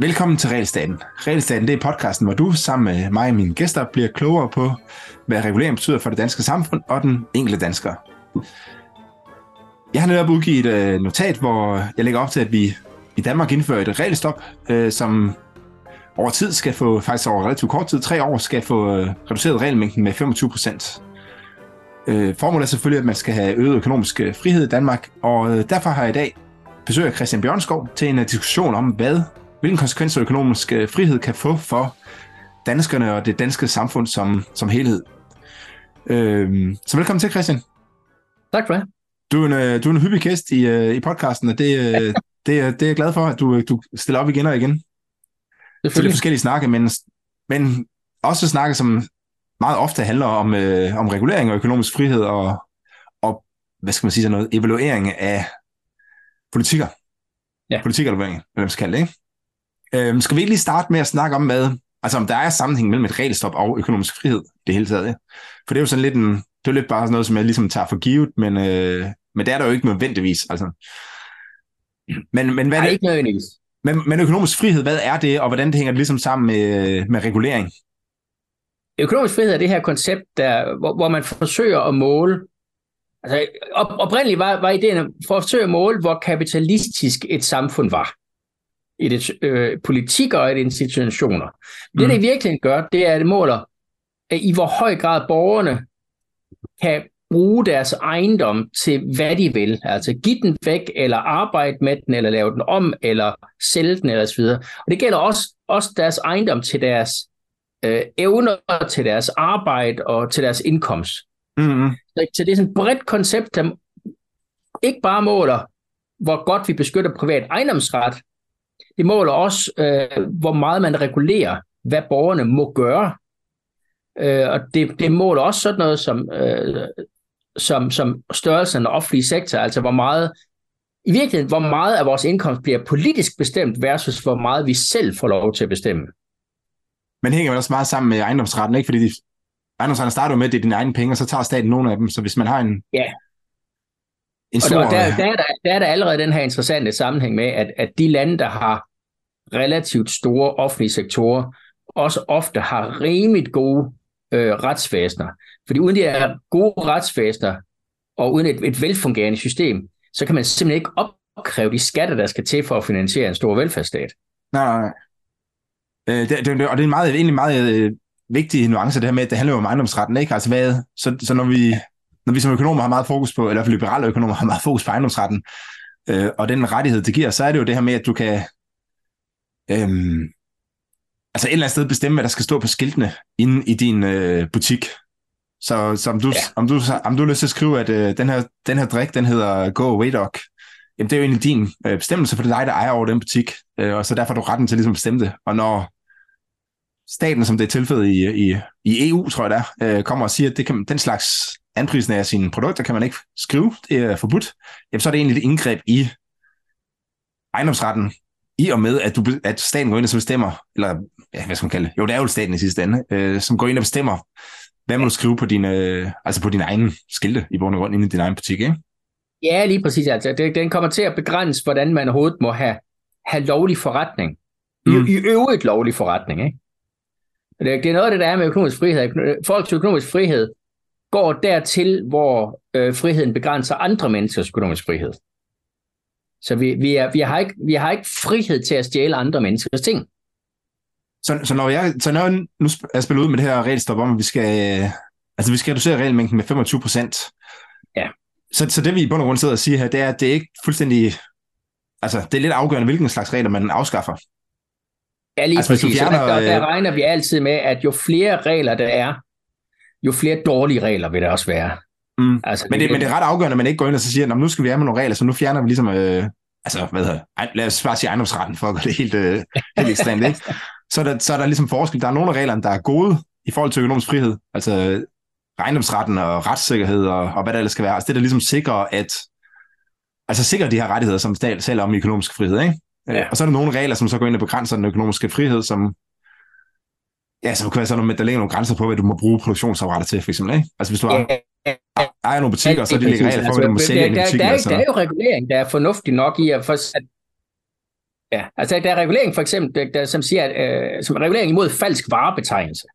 Velkommen til Realstaten. Realstaten det er podcasten, hvor du sammen med mig og mine gæster bliver klogere på, hvad regulering betyder for det danske samfund og den enkelte dansker. Jeg har netop udgivet et øh, notat, hvor jeg lægger op til, at vi i Danmark indfører et regelstop, øh, som over tid skal få, faktisk over relativt kort tid, tre år, skal få øh, reduceret regelmængden med 25 procent. Formålet er selvfølgelig, at man skal have øget økonomisk frihed i Danmark, og derfor har jeg i dag besøg af Christian Bjørnskov til en diskussion om, hvad hvilken konsekvenser økonomisk øh, frihed kan få for danskerne og det danske samfund som, som helhed. Øh, så velkommen til, Christian. Tak for det. Du er en, øh, du er en hyppig gæst i, øh, i podcasten, og det, det, det er jeg glad for, at du, du stiller op igen og igen. Det er forskellige snakke, men, men også snakke, som meget ofte handler om, øh, om regulering og økonomisk frihed og, og hvad skal man sige, sådan noget, evaluering af politikker. Ja. Politikerevaluering, hvad man skal kalde det, ikke? Øhm, skal vi ikke lige starte med at snakke om, hvad, altså om der er sammenhæng mellem et regelstop og økonomisk frihed det hele taget? Ja? For det er jo sådan lidt en, det er lidt bare sådan noget, som jeg ligesom tager for givet, men, øh, men det er der jo ikke nødvendigvis. Altså. Men, men hvad er det? ikke nødvendigvis. Men, men økonomisk frihed, hvad er det, og hvordan det hænger det ligesom sammen med, med regulering? Økonomisk frihed er det her koncept, der, hvor, hvor man forsøger at måle Altså, op, oprindeligt var, var ideen at forsøge at måle, hvor kapitalistisk et samfund var i det øh, politik og i det institutioner. Mm. Det, det i virkeligheden gør, det er, at det måler, at i hvor høj grad borgerne kan bruge deres ejendom til, hvad de vil. Altså give den væk, eller arbejde med den, eller lave den om, eller sælge den, eller så videre. Og det gælder også, også deres ejendom til deres øh, evner, til deres arbejde og til deres indkomst. Mm-hmm. Så, så det er sådan et bredt koncept, der ikke bare måler, hvor godt vi beskytter privat ejendomsret, det måler også, øh, hvor meget man regulerer, hvad borgerne må gøre. Øh, og det, det måler også sådan noget som, øh, som, som størrelsen af offentlig sektor, altså hvor meget, i virkeligheden, hvor meget af vores indkomst bliver politisk bestemt versus hvor meget vi selv får lov til at bestemme. Men hænger vel også meget sammen med ejendomsretten, ikke? Fordi de, ejendomsretten starter jo med, at det er dine egne penge, og så tager staten nogle af dem. Så hvis man har en, ja. en stor... Og der, der, der, er der, der er der allerede den her interessante sammenhæng med, at, at de lande, der har relativt store offentlige sektorer også ofte har rimelig gode øh, retsvæsener. Fordi uden de er gode retsvæsener, og uden et, et velfungerende system, så kan man simpelthen ikke opkræve de skatter, der skal til for at finansiere en stor velfærdsstat. Nej, nej, nej. Øh, det, det, og det er en meget, egentlig meget øh, vigtig nuance, det her med, at det handler jo om ejendomsretten, ikke? Altså hvad, så, så når vi, når vi som økonomer har meget fokus på, eller i hvert fald liberale økonomer har meget fokus på ejendomsretten, øh, og den rettighed, det giver, så er det jo det her med, at du kan, øhm, altså et eller andet sted bestemme, hvad der skal stå på skiltene inde i din øh, butik. Så, så om, du, ja. om, du, om du har lyst til at skrive, at øh, den, her, den her drik, den hedder Go Away Dog, jamen det er jo egentlig din øh, bestemmelse, for det er dig, der ejer over den butik, øh, og så derfor har du retten til ligesom at bestemme det. Og når staten, som det er tilfældet i, i, i EU, tror jeg der, øh, kommer og siger, at det kan, den slags anprisning af sine produkter kan man ikke skrive, det er forbudt, jamen så er det egentlig et indgreb i ejendomsretten, i og med, at, du, at staten går ind og så bestemmer, eller ja, hvad skal man kalde det? Jo, det er jo staten i sidste ende, øh, som går ind og bestemmer, hvad må du skrive på dine, øh, altså på din egen skilte i bund og grund inde i din egen butik, ikke? Ja, lige præcis. Altså, det, den kommer til at begrænse, hvordan man overhovedet må have, have lovlig forretning. I, mm. I øvrigt lovlig forretning, ikke? Det, det er noget af det, der er med økonomisk frihed. Folks økonomisk frihed går dertil, hvor øh, friheden begrænser andre menneskers økonomisk frihed. Så vi, vi, er, vi, har ikke, vi har ikke frihed til at stjæle andre menneskers ting. Så, så når jeg, så når jeg nu er spillet ud med det her regelstop om, at vi skal, altså vi skal reducere regelmængden med 25 procent, ja. så, så det vi i bund og grund sidder og siger her, det er, at det er ikke fuldstændig, altså det er lidt afgørende, hvilken slags regler man afskaffer. Ja, lige altså, præcis. Fjerner, der, der regner vi altid med, at jo flere regler der er, jo flere dårlige regler vil der også være. Mm. Altså, men, det, men det er ret afgørende, at man ikke går ind og så siger, nu skal vi have med nogle regler, så nu fjerner vi ligesom, øh, altså hvad hedder lad os bare sige ejendomsretten, for at gøre det helt, øh, helt ekstremt, ikke? Så er, der, så er der ligesom forskel. Der er nogle af reglerne, der er gode i forhold til økonomisk frihed, altså ejendomsretten og retssikkerhed og, og hvad der ellers skal være. Altså det, der ligesom sikrer, at altså sikrer de her rettigheder, som selv om i økonomisk frihed, ikke? Ja. Og så er der nogle regler, som så går ind og begrænser den økonomiske frihed, som ja, så kan være sådan med, der ligger nogle grænser på, hvad du må bruge produktionsapparater til, for eksempel, ikke? Altså hvis du har, ejer nogle butikker, så de lægger regler for, hvad de må sælge i butikken. Der, der, altså. der er jo regulering, der er fornuftig nok i at for, at Ja, altså der er regulering for eksempel, der, der, som siger, at, øh, som er regulering imod falsk varebetegnelse.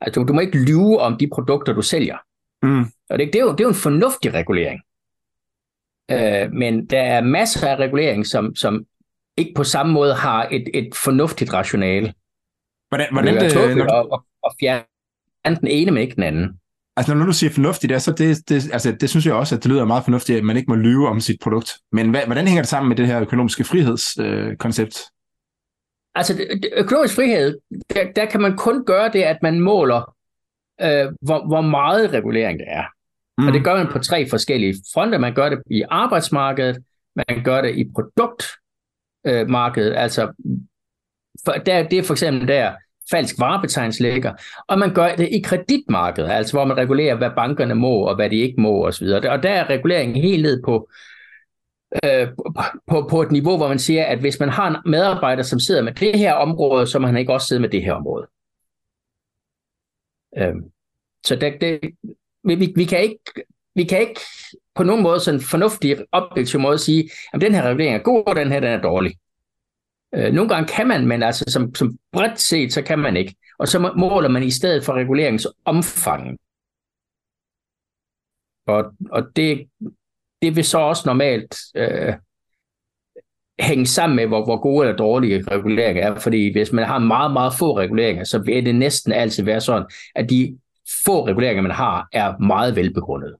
Altså du, du må ikke lyve om de produkter, du sælger. Mm. Og det, det, er jo, det er jo en fornuftig regulering. Øh, men der er masser af regulering, som, som ikke på samme måde har et, et fornuftigt rationale. Hvordan, Hvordan det det, er når, at, at, at fjerne den ene, men ikke den anden. altså når du siger fornuftigt, der, så det, det, altså, det synes jeg også, at det lyder meget fornuftigt, at man ikke må lyve om sit produkt. Men hvad, hvordan hænger det sammen med det her økonomiske frihedskoncept? Øh? Altså det- det- økonomisk frihed, der, der kan man kun gøre det, at man måler, øh, hvor, hvor meget regulering det er. mm. Og det gør man på tre forskellige fronter. Man gør det i arbejdsmarkedet, man gør det i Øh, produktmarkedet, altså for, der, det er for eksempel der falsk varebetegnelse ligger, og man gør det i kreditmarkedet, altså hvor man regulerer, hvad bankerne må og hvad de ikke må osv. Og der er reguleringen helt ned på, øh, på, på et niveau, hvor man siger, at hvis man har en medarbejder, som sidder med det her område, så må han ikke også sidde med det her område. Øh, så det, det, vi, vi, kan ikke, vi kan ikke på nogen måde sådan en fornuftig, objektiv måde sige, at den her regulering er god, og den her den er dårlig. Øh, nogle gange kan man, men altså som, som bredt set, så kan man ikke. Og så måler man i stedet for reguleringsomfanget. Og, og det, det vil så også normalt øh, hænge sammen med, hvor, hvor gode eller dårlige reguleringer er. Fordi hvis man har meget, meget få reguleringer, så vil det næsten altid være sådan, at de få reguleringer, man har, er meget velbegrundet.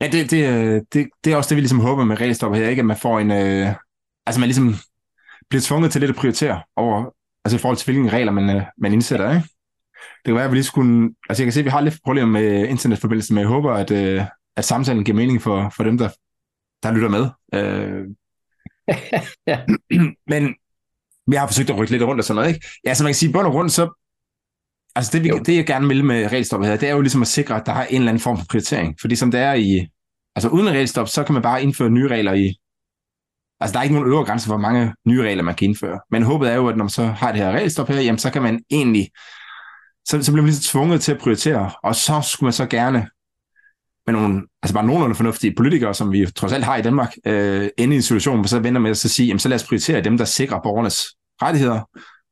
Ja, det, det, øh, det, det er også det, vi ligesom håber med regelstop her, ikke? At man får en... Øh, altså, man ligesom bliver tvunget til lidt at prioritere over, altså i forhold til, hvilke regler man, øh, man indsætter, ikke? Det kan være, at vi lige skulle... Altså, jeg kan se, at vi har lidt problemer med internetforbindelsen, men jeg håber, at, øh, at samtalen giver mening for, for dem, der, der lytter med. Øh, Ja. men vi har forsøgt at rykke lidt rundt og sådan noget, ikke? Ja, så man kan sige, bund og grund, så... Altså det, vi, Jo. det jeg gerne vil med regelstoppet her, det er jo ligesom at sikre, at der er en eller anden form for prioritering. Fordi som det er i... Altså uden regelstop, så kan man bare indføre nye regler i... Altså der er ikke nogen øvre grænse for, hvor mange nye regler man kan indføre. Men håbet er jo, at når man så har det her regelstop her, jamen så kan man egentlig... Så, så bliver man ligesom tvunget til at prioritere, og så skulle man så gerne med nogle, altså bare nogenlunde fornuftige politikere, som vi trods alt har i Danmark, øh, ende i en situation, hvor så vender med at så sige, jamen så lad os prioritere dem, der sikrer borgernes rettigheder,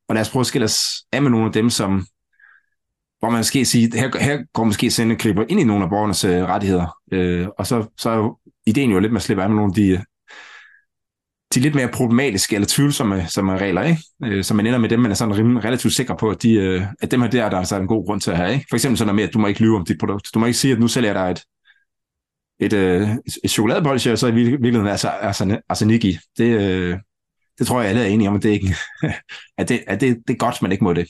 og lad os prøve at skille os af med nogle af dem, som, hvor man måske siger, her, her går måske sende griber ind i nogle af borgernes øh, rettigheder, øh, og så, så er jo ideen jo lidt med at slippe af med nogle af de, øh, de lidt mere problematiske eller tvivlsomme som er regler, ikke? Øh, så man ender med dem, man er sådan rimelig relativt sikker på, at, de, øh, at dem her der, der er altså en god grund til at have. Ikke? For eksempel sådan noget med, at du må ikke lyve om dit produkt. Du må ikke sige, at nu sælger jeg dig et, et, øh, et chokoladebolsje, og så i virkeligheden er altså, altså, arsenik i. Det, øh, det tror jeg, alle er enige om, at det, ikke, at det, at det, det er godt, man ikke må det.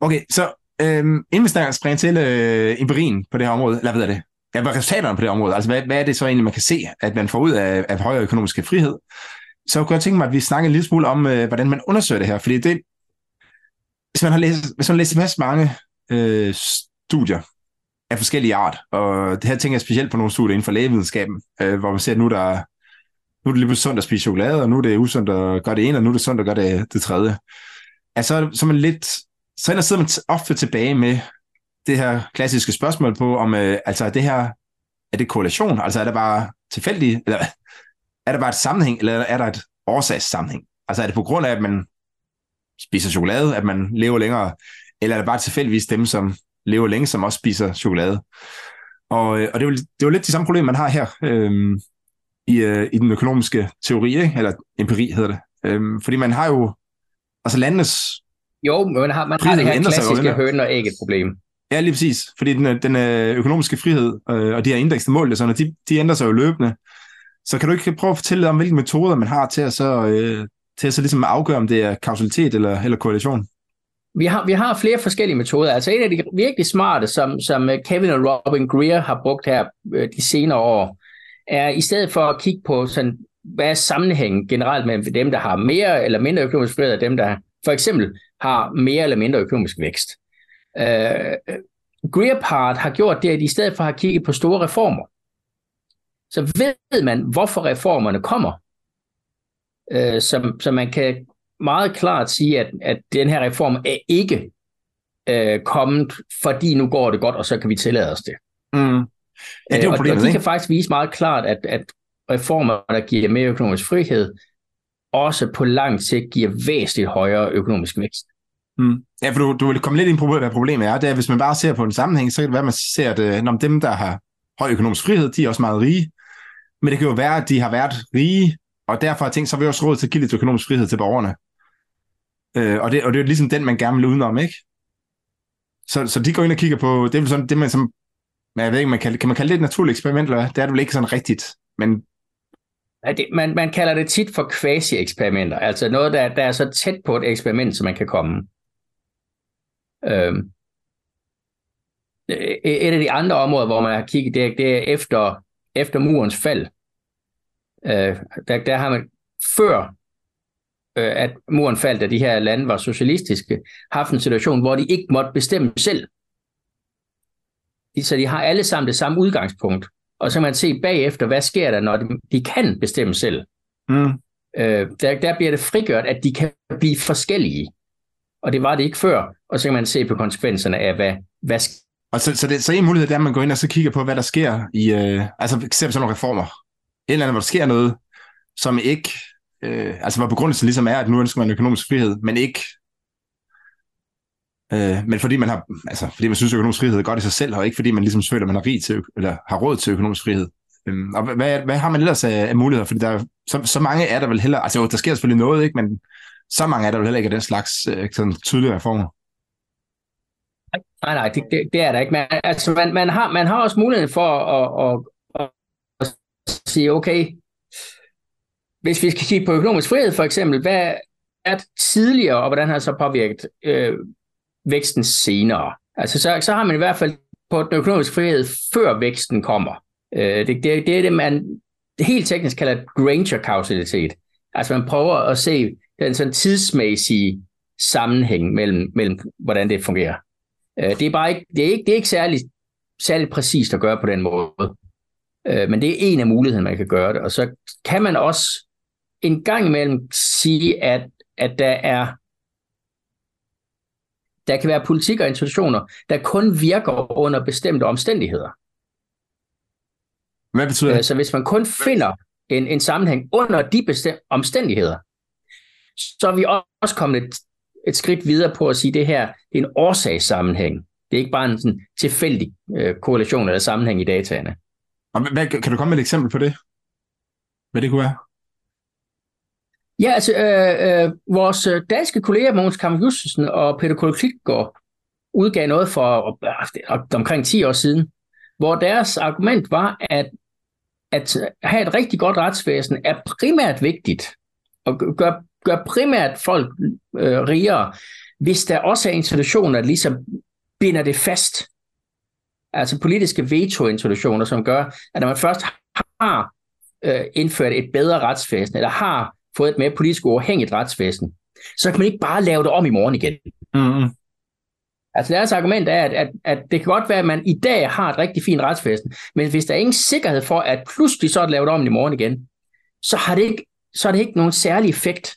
Okay, så øh, inden vi snakker springe til øh, empirien på det her område, eller hvad er det? Ja, hvad er resultaterne på det område? Altså, hvad, hvad er det så egentlig, man kan se, at man får ud af, af højere økonomiske frihed? Så kunne jeg tænke mig, at vi snakker en lille smule om, øh, hvordan man undersøger det her, fordi det, hvis man har læst, hvis man har læst masse mange øh, studier af forskellige art, og det her tænker jeg specielt på nogle studier inden for lægevidenskaben, øh, hvor man ser, at nu, der, nu er det lige pludselig sundt at spise chokolade, og nu er det usundt at gøre det ene, og nu er det sundt at gøre det, det tredje. Altså, så er man lidt, så ender sidder man ofte tilbage med det her klassiske spørgsmål på, om øh, altså er det her, er det korrelation? Altså er det bare tilfældigt, eller er der bare et sammenhæng, eller er der et årsagssammenhæng? Altså er det på grund af, at man spiser chokolade, at man lever længere, eller er det bare tilfældigvis dem, som lever længe, som også spiser chokolade? Og, øh, og det, er jo, det er jo lidt de samme problemer, man har her øhm, i, øh, i den økonomiske teori, ikke? eller empiri hedder det. Øhm, fordi man har jo, altså landenes jo, men man har, man har det her klassiske høn og ægget problem. Ja, lige præcis. Fordi den, den øh, økonomiske frihed øh, og de her indekste mål, og sådan, de, de ændrer sig jo løbende. Så kan du ikke prøve at fortælle lidt om, hvilke metoder man har til at så, øh, til at så ligesom afgøre, om det er kausalitet eller, eller korrelation? Vi har, vi har flere forskellige metoder. Altså en af de virkelig smarte, som, som Kevin og Robin Greer har brugt her øh, de senere år, er i stedet for at kigge på, sådan, hvad er sammenhængen generelt mellem dem, der har mere eller mindre økonomisk frihed, og dem, der for eksempel har mere eller mindre økonomisk vækst. Uh, Greer-part har gjort det, at i stedet for at have kigget på store reformer, så ved man, hvorfor reformerne kommer. Uh, så, så man kan meget klart sige, at, at den her reform er ikke øh, kommet, fordi nu går det godt, og så kan vi tillade os det. Mm. Ja, det er jo Øh, og, problemet, og de kan faktisk vise meget klart, at, at reformer, der giver mere økonomisk frihed, også på lang sigt giver væsentligt højere økonomisk vækst. Mm. Ja, for du, du vil komme lidt ind på, hvad problemet er. Det er, hvis man bare ser på en sammenhæng, så kan det være, at man ser, at øh, når dem, der har høj økonomisk frihed, de er også meget rige. Men det kan jo være, at de har været rige, og derfor har tænkt, så har vi også råd til at give lidt økonomisk frihed til borgerne. Øh, og, det, og det er jo ligesom den, man gerne vil udenom, ikke? Så, så de går ind og kigger på, det er vel sådan, det man som, jeg ved ikke, man kan, kan man kalde det et naturligt eksperiment, eller hvad? Det er det vel ikke sådan rigtigt, men Ja, det, man, man kalder det tit for quasi-eksperimenter, altså noget, der, der er så tæt på et eksperiment, som man kan komme. Øhm, øh, et af de andre områder, hvor man har kigget, det er, det er efter, efter murens fald. Øh, der, der har man før, øh, at muren faldt, at de her lande var socialistiske, haft en situation, hvor de ikke måtte bestemme selv. Så de har alle sammen det samme udgangspunkt. Og så kan man se bagefter, hvad sker der, når de, de kan bestemme selv. mm, Øh, der, der bliver det frigjort, at de kan blive forskellige. Og det var det ikke før. Og så kan man se på konsekvenserne af, hvad, hvad Og så, så, det, så en mulighed det er, at man går ind og så kigger på, hvad der sker i, øh, altså eksempel sådan nogle reformer. Et eller andet, hvor der sker noget, som ikke, øh, altså hvor begrundelsen ligesom er, at nu ønsker man økonomisk frihed, men ikke, øh, men fordi man har, altså fordi man synes, at økonomisk frihed er godt i sig selv, og ikke fordi man ligesom føler, at man har rig til, eller har råd til økonomisk frihed. Øhm, og hvad- hvad, hvad har man ellers af, af muligheder? Fordi der er, så, så mange er der vel heller, altså jo, der sker selvfølgelig noget, ikke, men så mange er der vel heller ikke af den slags øh, sådan tydelige reformer. Nej, nej, det, det, det er der ikke. Man, altså, man, man, har, man har også muligheden for at, at, at, at sige, okay, hvis vi skal kigge på økonomisk frihed for eksempel, hvad er det tidligere, og hvordan har det så påvirket øh, væksten senere? Altså, så, så har man i hvert fald på den økonomiske frihed, før væksten kommer. Øh, det, det, det er det, man helt teknisk kalder Granger-kausalitet. Altså, man prøver at se den sådan tidsmæssige sammenhæng mellem, mellem hvordan det fungerer. Øh, Det er bare ikke, det er ikke, det er ikke særlig, særlig præcist at gøre på den måde. Øh, Men det er en af mulighederne, man kan gøre det. Og så kan man også en gang imellem sige, at, at der er der kan være politik og institutioner, der kun virker under bestemte omstændigheder. Hvad betyder Øh, det? Så hvis man kun finder en, en sammenhæng under de bestemte omstændigheder, så er vi også kommet et, et skridt videre på at sige, at det her det er en årsagssammenhæng. Det er ikke bare en sådan tilfældig øh, korrelation eller sammenhæng i dataene. Og hvad, kan du komme med et eksempel på det? Hvad det kunne være? Ja, altså øh, øh, vores øh, danske kolleger Mogens Kammer Justesen og Peter Kohl Klitgaard udgav noget for øh, omkring 10 år siden, hvor deres argument var, at at øh, have et rigtig godt retsvæsen er primært vigtigt, og gør, gør primært folk øh, rigere, hvis der også er institutioner, der ligesom binder det fast. Altså politiske veto-institutioner, som gør, at når man først har øh, indført et bedre retsvæsen, eller har fået et mere politisk uafhængigt retsvæsen, så kan man ikke bare lave det om i morgen igen. Mm-hmm. Altså deres argument er, at, at, at det kan godt være, at man i dag har et rigtig fint retsvæsen, men hvis der er ingen sikkerhed for, at pludselig så er det lavet om i morgen igen, så har det ikke, så er det ikke nogen særlig effekt.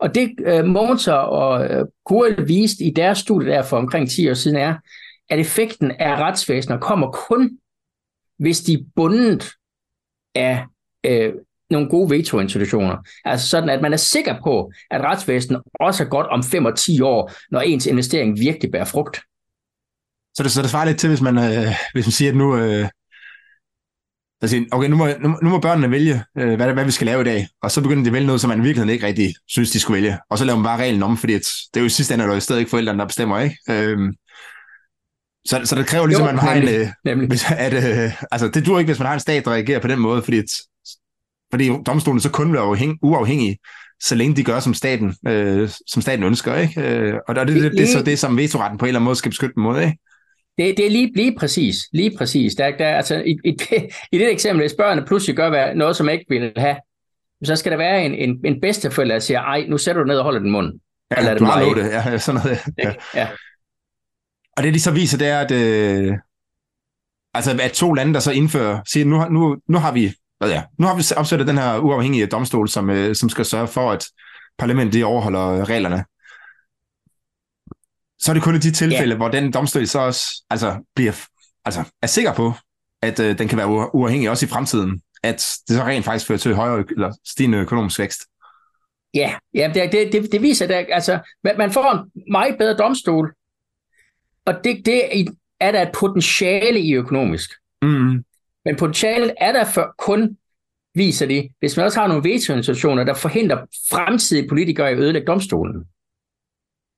Og det uh, Mogens og uh, Kurel viste i deres studie der for omkring 10 år siden er, at effekten af retsvæsenet kommer kun, hvis de er bundet af uh, nogle gode veto-institutioner. Altså sådan, at man er sikker på, at retsvæsenet også er godt om 5 og 10 år, når ens investering virkelig bærer frugt. Så det, så det svarer lidt til, hvis man, øh, hvis man siger, at nu, øh, altså, okay, nu, må, nu, nu må børnene vælge, øh, hvad, hvad vi skal lave i dag, og så begynder de at vælge noget, som man i virkeligheden ikke rigtig synes, de skulle vælge. Og så laver man bare reglen om, fordi det er jo i sidste ende, at det er stadig ikke forældrene, der bestemmer, ikke? Øh, så, så det kræver ligesom, Jo, at man har en... nemlig, Øh, nemlig. hvis, at, øh, altså, det dur ikke, hvis man har en stat, der reagerer på den måde, fordi, fordi domstolen så kun er uafhæng, uafhængige, så længe de gør, som staten, øh, som staten ønsker. Ikke? Øh, og det, det, det, det er så det, som vetoretten på en eller anden måde skal beskytte dem mod. Ikke? Det, det er lige, lige præcis. Lige præcis. Der, der, altså, i, i, I det eksempel, hvis børnene pludselig gør hvad, noget, som jeg ikke vil have, så skal der være en, en, en bedsteforælder, der siger, ej, nu sætter du ned og holder den mund. Ja, lader du det har lovet det. Ja, sådan noget. Ja. Ja. Og det, de så viser, det er, at, øh, altså, at to lande, der så indfører, siger, nu, nu, nu har vi ja, nu har vi opsat den her uafhængige domstol, som, øh, som skal sørge for, at parlamentet de overholder reglerne. så er det kun i de tilfælde, ja. hvor den domstol så også altså, bliver, altså, er sikker på, at øh, den kan være uafhængig også i fremtiden, at det så rent faktisk fører til højere eller stigende økonomisk vækst. Ja, ja det, det, det, det viser, at altså, man får en meget bedre domstol, og det, det er der et potentiale i økonomisk. Mm. Men potentialet er der for kun, viser det, hvis man også har nogle veto der forhindrer fremtidige politikere i at ødelægge domstolen.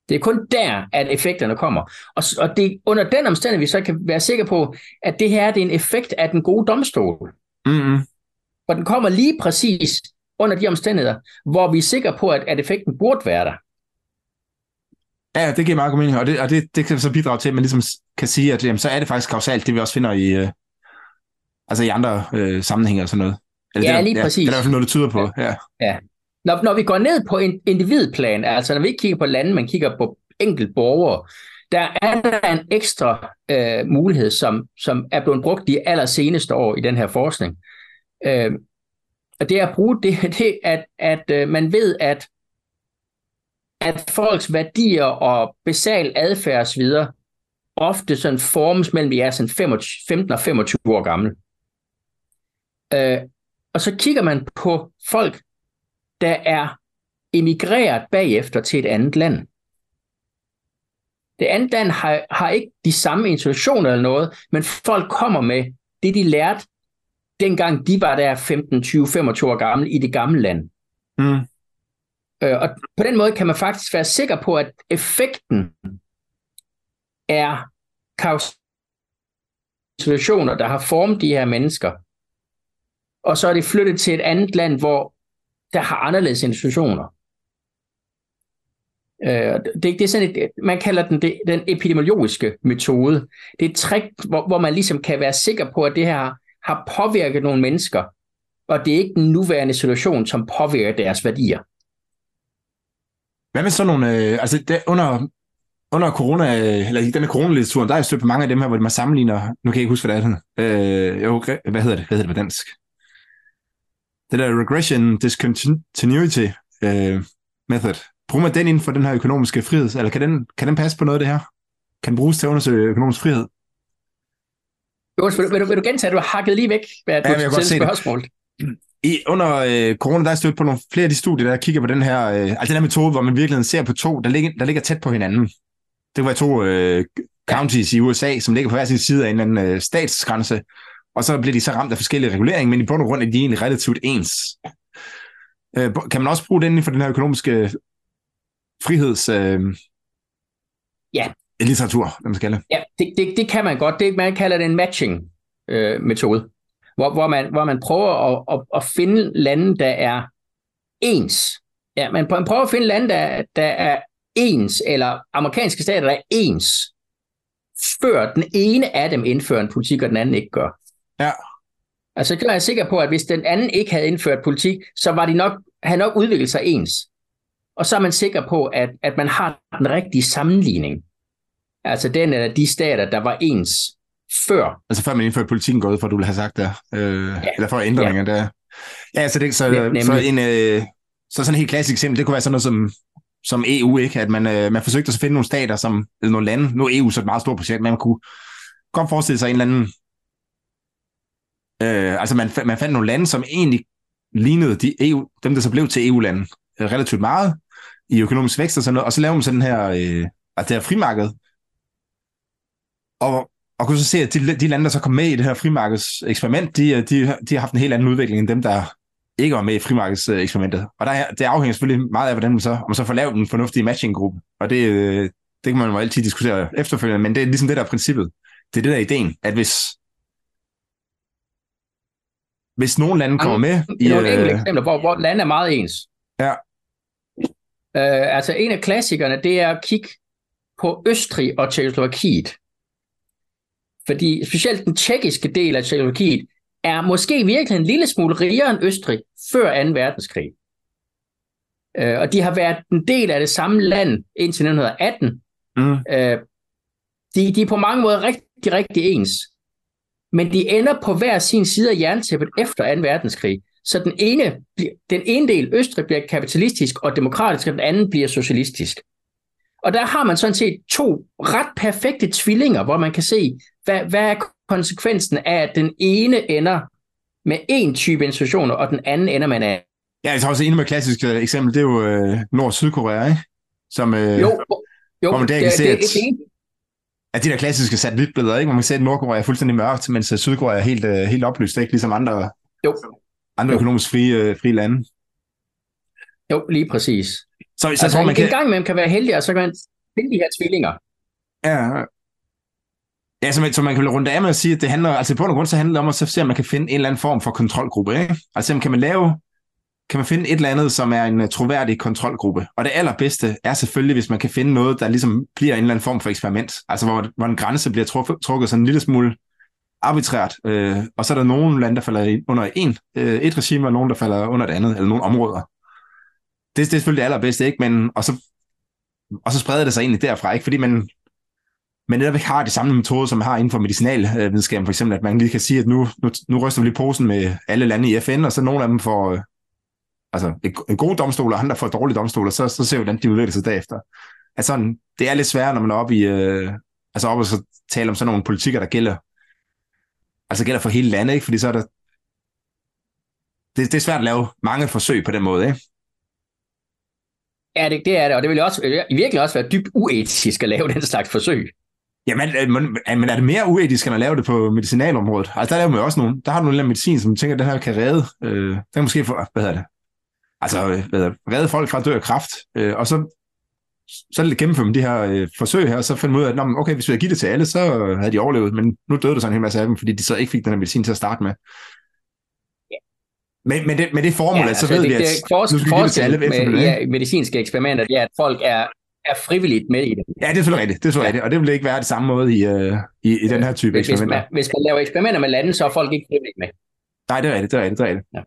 Det er kun der, at effekterne kommer. Og, og det er under den omstændighed, vi så kan være sikre på, at det her det er en effekt af den gode domstol. Mm-hmm. Og den kommer lige præcis under de omstændigheder, hvor vi er sikre på, at, at effekten burde være der. Ja, det giver meget god mening, og det, og det, det kan så bidrage til, at man ligesom kan sige, at jamen, så er det faktisk kausalt, det vi også finder i, øh, altså i andre øh, sammenhænge og sådan noget. Eller ja, det, lige præcis. Ja, det er i hvert fald noget, det tyder på. Ja. ja. Når, når vi går ned på en individplan, altså når vi ikke kigger på lande, men kigger på enkelt borgere, der er der en ekstra øh, mulighed, som, som er blevet brugt de allerseneste år i den her forskning. Øh, og det er at bruge det, det at, at øh, man ved, at, at folks værdier og basal adfærd osv. ofte sådan formes mellem vi er sådan 15 og 25 år gamle. Øh, og så kigger man på folk, der er emigreret bagefter til et andet land. Det andet land har, har ikke de samme institutioner eller noget, men folk kommer med det, de lærte, dengang de var der 15, 20, 25 år gamle i det gamle land. Mm. Øh, og på den måde kan man faktisk være sikker på, at effekten er situationer, der har formet de her mennesker, og så er det flyttet til et andet land, hvor der har anderledes institutioner. Øh, det, det er sådan et, man kalder den det, den epidemiologiske metode. Det er et trick, hvor, hvor man ligesom kan være sikker på, at det her har påvirket nogle mennesker, og det er ikke den nuværende situation, som påvirker deres værdier. Hvad med sådan nogle, øh, altså der, under, under corona, eller i denne coronalituren, der er jo stødt på mange af dem her, hvor man sammenligner, nu kan jeg ikke huske, hvad det er, øh, jo, hvad hedder det, hvad hedder det på dansk? Det der regression discontinuity øh, method, bruger man den inden for den her økonomiske frihed, eller kan den, kan den passe på noget af det her? Kan den bruges til at undersøge økonomisk frihed? Jo, vil, vil, du, vil du gentage, at du har hakket lige væk, hvad du ja, jeg spørgsmål? I, under øh, corona, der er stødt på nogle flere af de studier, der kigger på den her, øh, altså den her metode, hvor man virkelig ser på to, der ligger, der ligger tæt på hinanden. Det var to øh, counties i USA, som ligger på hver sin side af en eller anden øh, statsgrænse, og så bliver de så ramt af forskellige reguleringer, men i bund og grund er de egentlig relativt ens. Øh, kan man også bruge den for den her økonomiske friheds... Øh, ja. Litteratur, hvad man skal Ja, det, det, det kan man godt. Det, man kalder det en matching-metode, øh, hvor, hvor, man, hvor man prøver at, at, at finde lande, der er ens. Ja, man prøver at finde lande, der, der er ens, eller amerikanske stater, der er ens, før den ene af dem indfører en politik, og den anden ikke gør. Ja. Altså, jeg er sikker på, at hvis den anden ikke havde indført politik, så var de nok, havde nok udviklet sig ens. Og så er man sikker på, at, at man har den rigtige sammenligning. Altså den eller de stater, der var ens før. Altså før man indførte politikken gået, for du ville have sagt der. Øh, ja. Eller for ændringen ja. der. Ja, så, det, så, så, en, øh, så sådan et helt klassisk eksempel, det kunne være sådan noget som, som EU, ikke? At man, øh, man forsøgte at finde nogle stater, som, eller nogle lande, nu er EU så et meget stort projekt, men man kunne godt forestille sig en eller anden Øh, altså man, man fandt nogle lande, som egentlig lignede de EU, dem, der så blev til EU-lande øh, relativt meget i økonomisk vækst og sådan noget, og så lavede man sådan her, øh, altså det her frimarked, og, og kunne så se, at de, de lande, der så kom med i det her frimarkeds eksperiment, de, øh, de, de har haft en helt anden udvikling end dem, der ikke var med i frimarkedseksperimentet. Og der, det afhænger selvfølgelig meget af, hvordan man så, om man så får lavet en fornuftig matching-gruppe. Og det, øh, det kan man jo altid diskutere efterfølgende, men det er ligesom det, der er princippet. Det er det, der er ideen, at hvis, hvis nogle lande kommer med... I nogle øh... enkelte eksempler, hvor, hvor lande er meget ens. Ja. Øh, altså en af klassikerne, det er at kigge på Østrig og Tjekkoslovakiet. Fordi specielt den tjekkiske del af Tjekkoslovakiet er måske virkelig en lille smule rigere end Østrig før 2. verdenskrig. Øh, og de har været en del af det samme land indtil 1918. Mm. Øh, de, de er på mange måder rigtig, rigtig ens. Men de ender på hver sin side af jerntæppet efter 2. verdenskrig. Så den ene, den ene del, Østrig, bliver kapitalistisk og demokratisk, og den anden bliver socialistisk. Og der har man sådan set to ret perfekte tvillinger, hvor man kan se, hvad, hvad er konsekvensen af, at den ene ender med en type institutioner, og den anden ender med en anden. Ja, jeg tror også, en med klassisk eksempel, det er jo øh, Nord-Sydkorea, ikke? Som, øh, jo, jo, hvor man der kan det, se, det, at, det, at de der klassiske satellitbilleder, ikke? Man kan se, at Nordkorea er fuldstændig mørkt, mens øh, Sydkorea er helt, øh, helt oplyst, ikke? Ligesom andre, jo. andre økonomisk frie, øh, frie lande. jo, lige præcis. Så, så Altså, tror, man en kan... gang imellem kan være heldig, og så kan man finde de her tvillinger. Ja, ja så, man, så man kan runde af med at sige, at det handler, altså på grund så handler det om at så se, om man kan finde en eller anden form for kontrolgruppe. Ikke? Altså kan man lave, kan man finde et eller andet, som er en øh, troværdig kontrolgruppe. Og det allerbedste er selvfølgelig, hvis man kan finde noget, der ligesom bliver en eller anden form for eksperiment. Altså hvor, hvor en grænse bliver trukket sådan en lille smule arbitrært. Øh, og så er der nogle lande, der falder under en, øh, et regime, og nogle, der falder under et andet, eller nogle områder. Det, det er selvfølgelig det allerbedste, ikke? Men, og, så, og så spreder det sig egentlig derfra, ikke? Fordi man, men netop ikke har de samme metoder, som man har inden for medicinalvidenskaben, for eksempel, at man lige kan sige, at nu, nu, nu ryster vi lige posen med alle lande i FN, og så nogle af dem får øh, altså, en, god domstol, og andre får dårlige domstoler, så, så ser vi, hvordan de udvikler sig derefter. Altså, sådan, det er lidt sværere, når man er oppe i, øh, altså oppe og så tale om sådan nogle politikker, der gælder, altså gælder for hele landet, ikke? Fordi så er der, det, det er svært at lave mange forsøg på den måde, ikke? Ja, det, det er det, og det vil også, i virkelig også være dybt uetisk at lave den slags forsøg. Jamen, øh, men, men er det mere uetisk, end at lave det på medicinalområdet? Altså, der laver man jo også nogen. Der har du nogle medicin, som tænker, at det her kan redde. Øh, der kan måske få, hvad hedder det? Altså, hvad redde folk fra at dø af kræft. Øh, og så, så gennemfører man de her øh, forsøg her, og så finder man ud af, at nå, okay, hvis vi havde givet det til alle, så havde de overlevet. Men nu døde der sådan en hel masse af dem, fordi de så ikke fik den her medicin til at starte med. Men, men, det, med det formål, ja, så ved det, vi, at det, det, nu skal vi det til alle. med, ja, medicinske eksperimenter, det er, at folk er, er frivilligt med i det. Ja, det er selvfølgelig rigtigt. Det er selvfølgelig rigtigt. Og det vil ikke være det samme måde i, øh, i, i den her type Hvis, hvis, eksperimenter. man, hvis man laver eksperimenter med lande, så er folk ikke frivilligt med. Nej, det er rigtigt, det er rigtigt, det er rigtigt. Ja.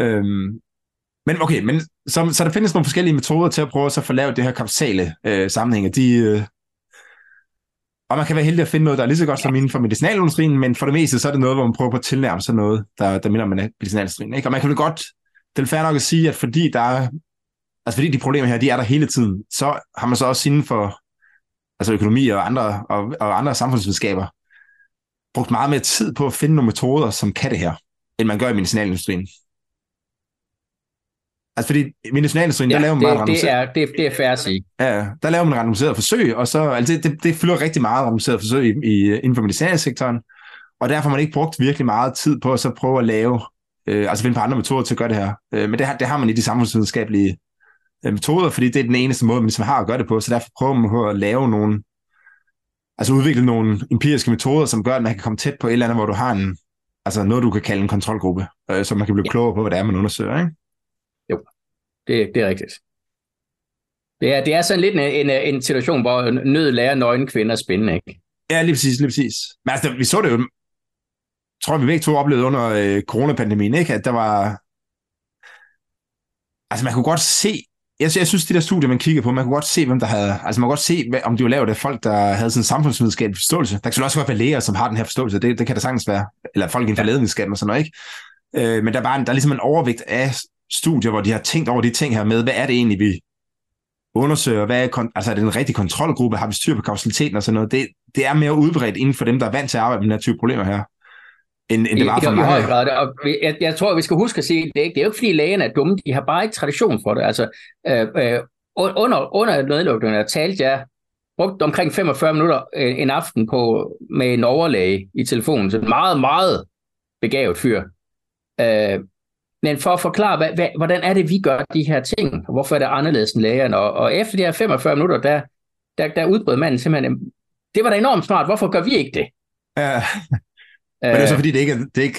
Øhm, men okay, men så, så der findes nogle forskellige metoder til at prøve at så få lavet det her kapsale øh, sammenhænge. De, øh, og man kan være heldig at finde noget, der er lige så godt som inden for medicinalindustrien, men for det meste så er det noget, hvor man prøver på at tilnærme sig noget, der, der minder om medicinalindustrien. Ikke? Og man kan vel godt, det er fair nok at sige, at fordi der er, altså fordi de problemer her, de er der hele tiden, så har man så også inden for altså økonomi og andre, og, og andre samfundsvidenskaber brugt meget mere tid på at finde nogle metoder, som kan det her, end man gør i medicinalindustrien. Altså fordi medicinalindustrien, ja, der laver man det, meget det, er, det, det er fair at sige. Ja, der laver man randomiseret forsøg, og så, altså det, det, det fylder rigtig meget randomiseret forsøg i, i, inden for medicinalsektoren, og derfor har man ikke brugt virkelig meget tid på at så prøve at lave, øh, altså finde på andre metoder til at gøre det her. Øh, men det, har- det har man i de samfundsvidenskabelige øh, metoder, fordi det er den eneste måde, man ligesom har at gøre det på, så derfor prøver man på at lave nogle, altså udvikle nogle empiriske metoder, som gør, at man kan komme tæt på et eller andet, hvor du har en, altså noget, du kan kalde en kontrolgruppe, øh, så man kan blive klogere på, hvad det er, man undersøger, ikke? Det, det er rigtigt. Det er, det er sådan lidt en, en, en situation, hvor nød lærer nøgne kvinder spændende, ikke? Ja, lige præcis, lige præcis. Men altså, vi så det jo, tror vi begge to oplevede under øh, coronapandemien, ikke? At der var... Altså, man kunne godt se... Jeg, jeg synes, de der studier, man kiggede på, man kunne godt se, hvem der havde... Altså, man kunne godt se, hvad- om de var lavet af folk, der havde sådan en samfundsvidenskabelig forståelse. Der kan også godt være læger, som har den her forståelse. Det, det kan der sagtens være. Eller folk inden for Ja. og sådan noget, ikke? Øh, men der er, bare en, der er ligesom en overvægt af studier, hvor de har tænkt over de ting her med, hvad er det egentlig, vi undersøger, hvad er, kon- altså er det en rigtig kontrolgruppe, har vi styr på kausaliteten og sådan noget, det, det er mere udbredt inden for dem, der er vant til at arbejde med den her type problemer her, end, end det var for i, i høj grad. Og jeg, jeg tror, vi skal huske at sige, det er, ikke, det er jo ikke, fordi lægerne er dumme, de har bare ikke tradition for det. Altså, øh, øh, under, under nedlukningen, der talte jeg, brugte omkring 45 minutter øh, en aften på med en overlæge i telefonen, så en meget, meget begavet fyr. Øh, men for at forklare, hvad, hvad, hvordan er det, vi gør de her ting, og hvorfor er det anderledes end lægerne, og, og efter de her 45 minutter, der, der, der udbrød manden simpelthen, det var da enormt smart, hvorfor gør vi ikke det? Ja, men det er så fordi, det ikke er, det ikke,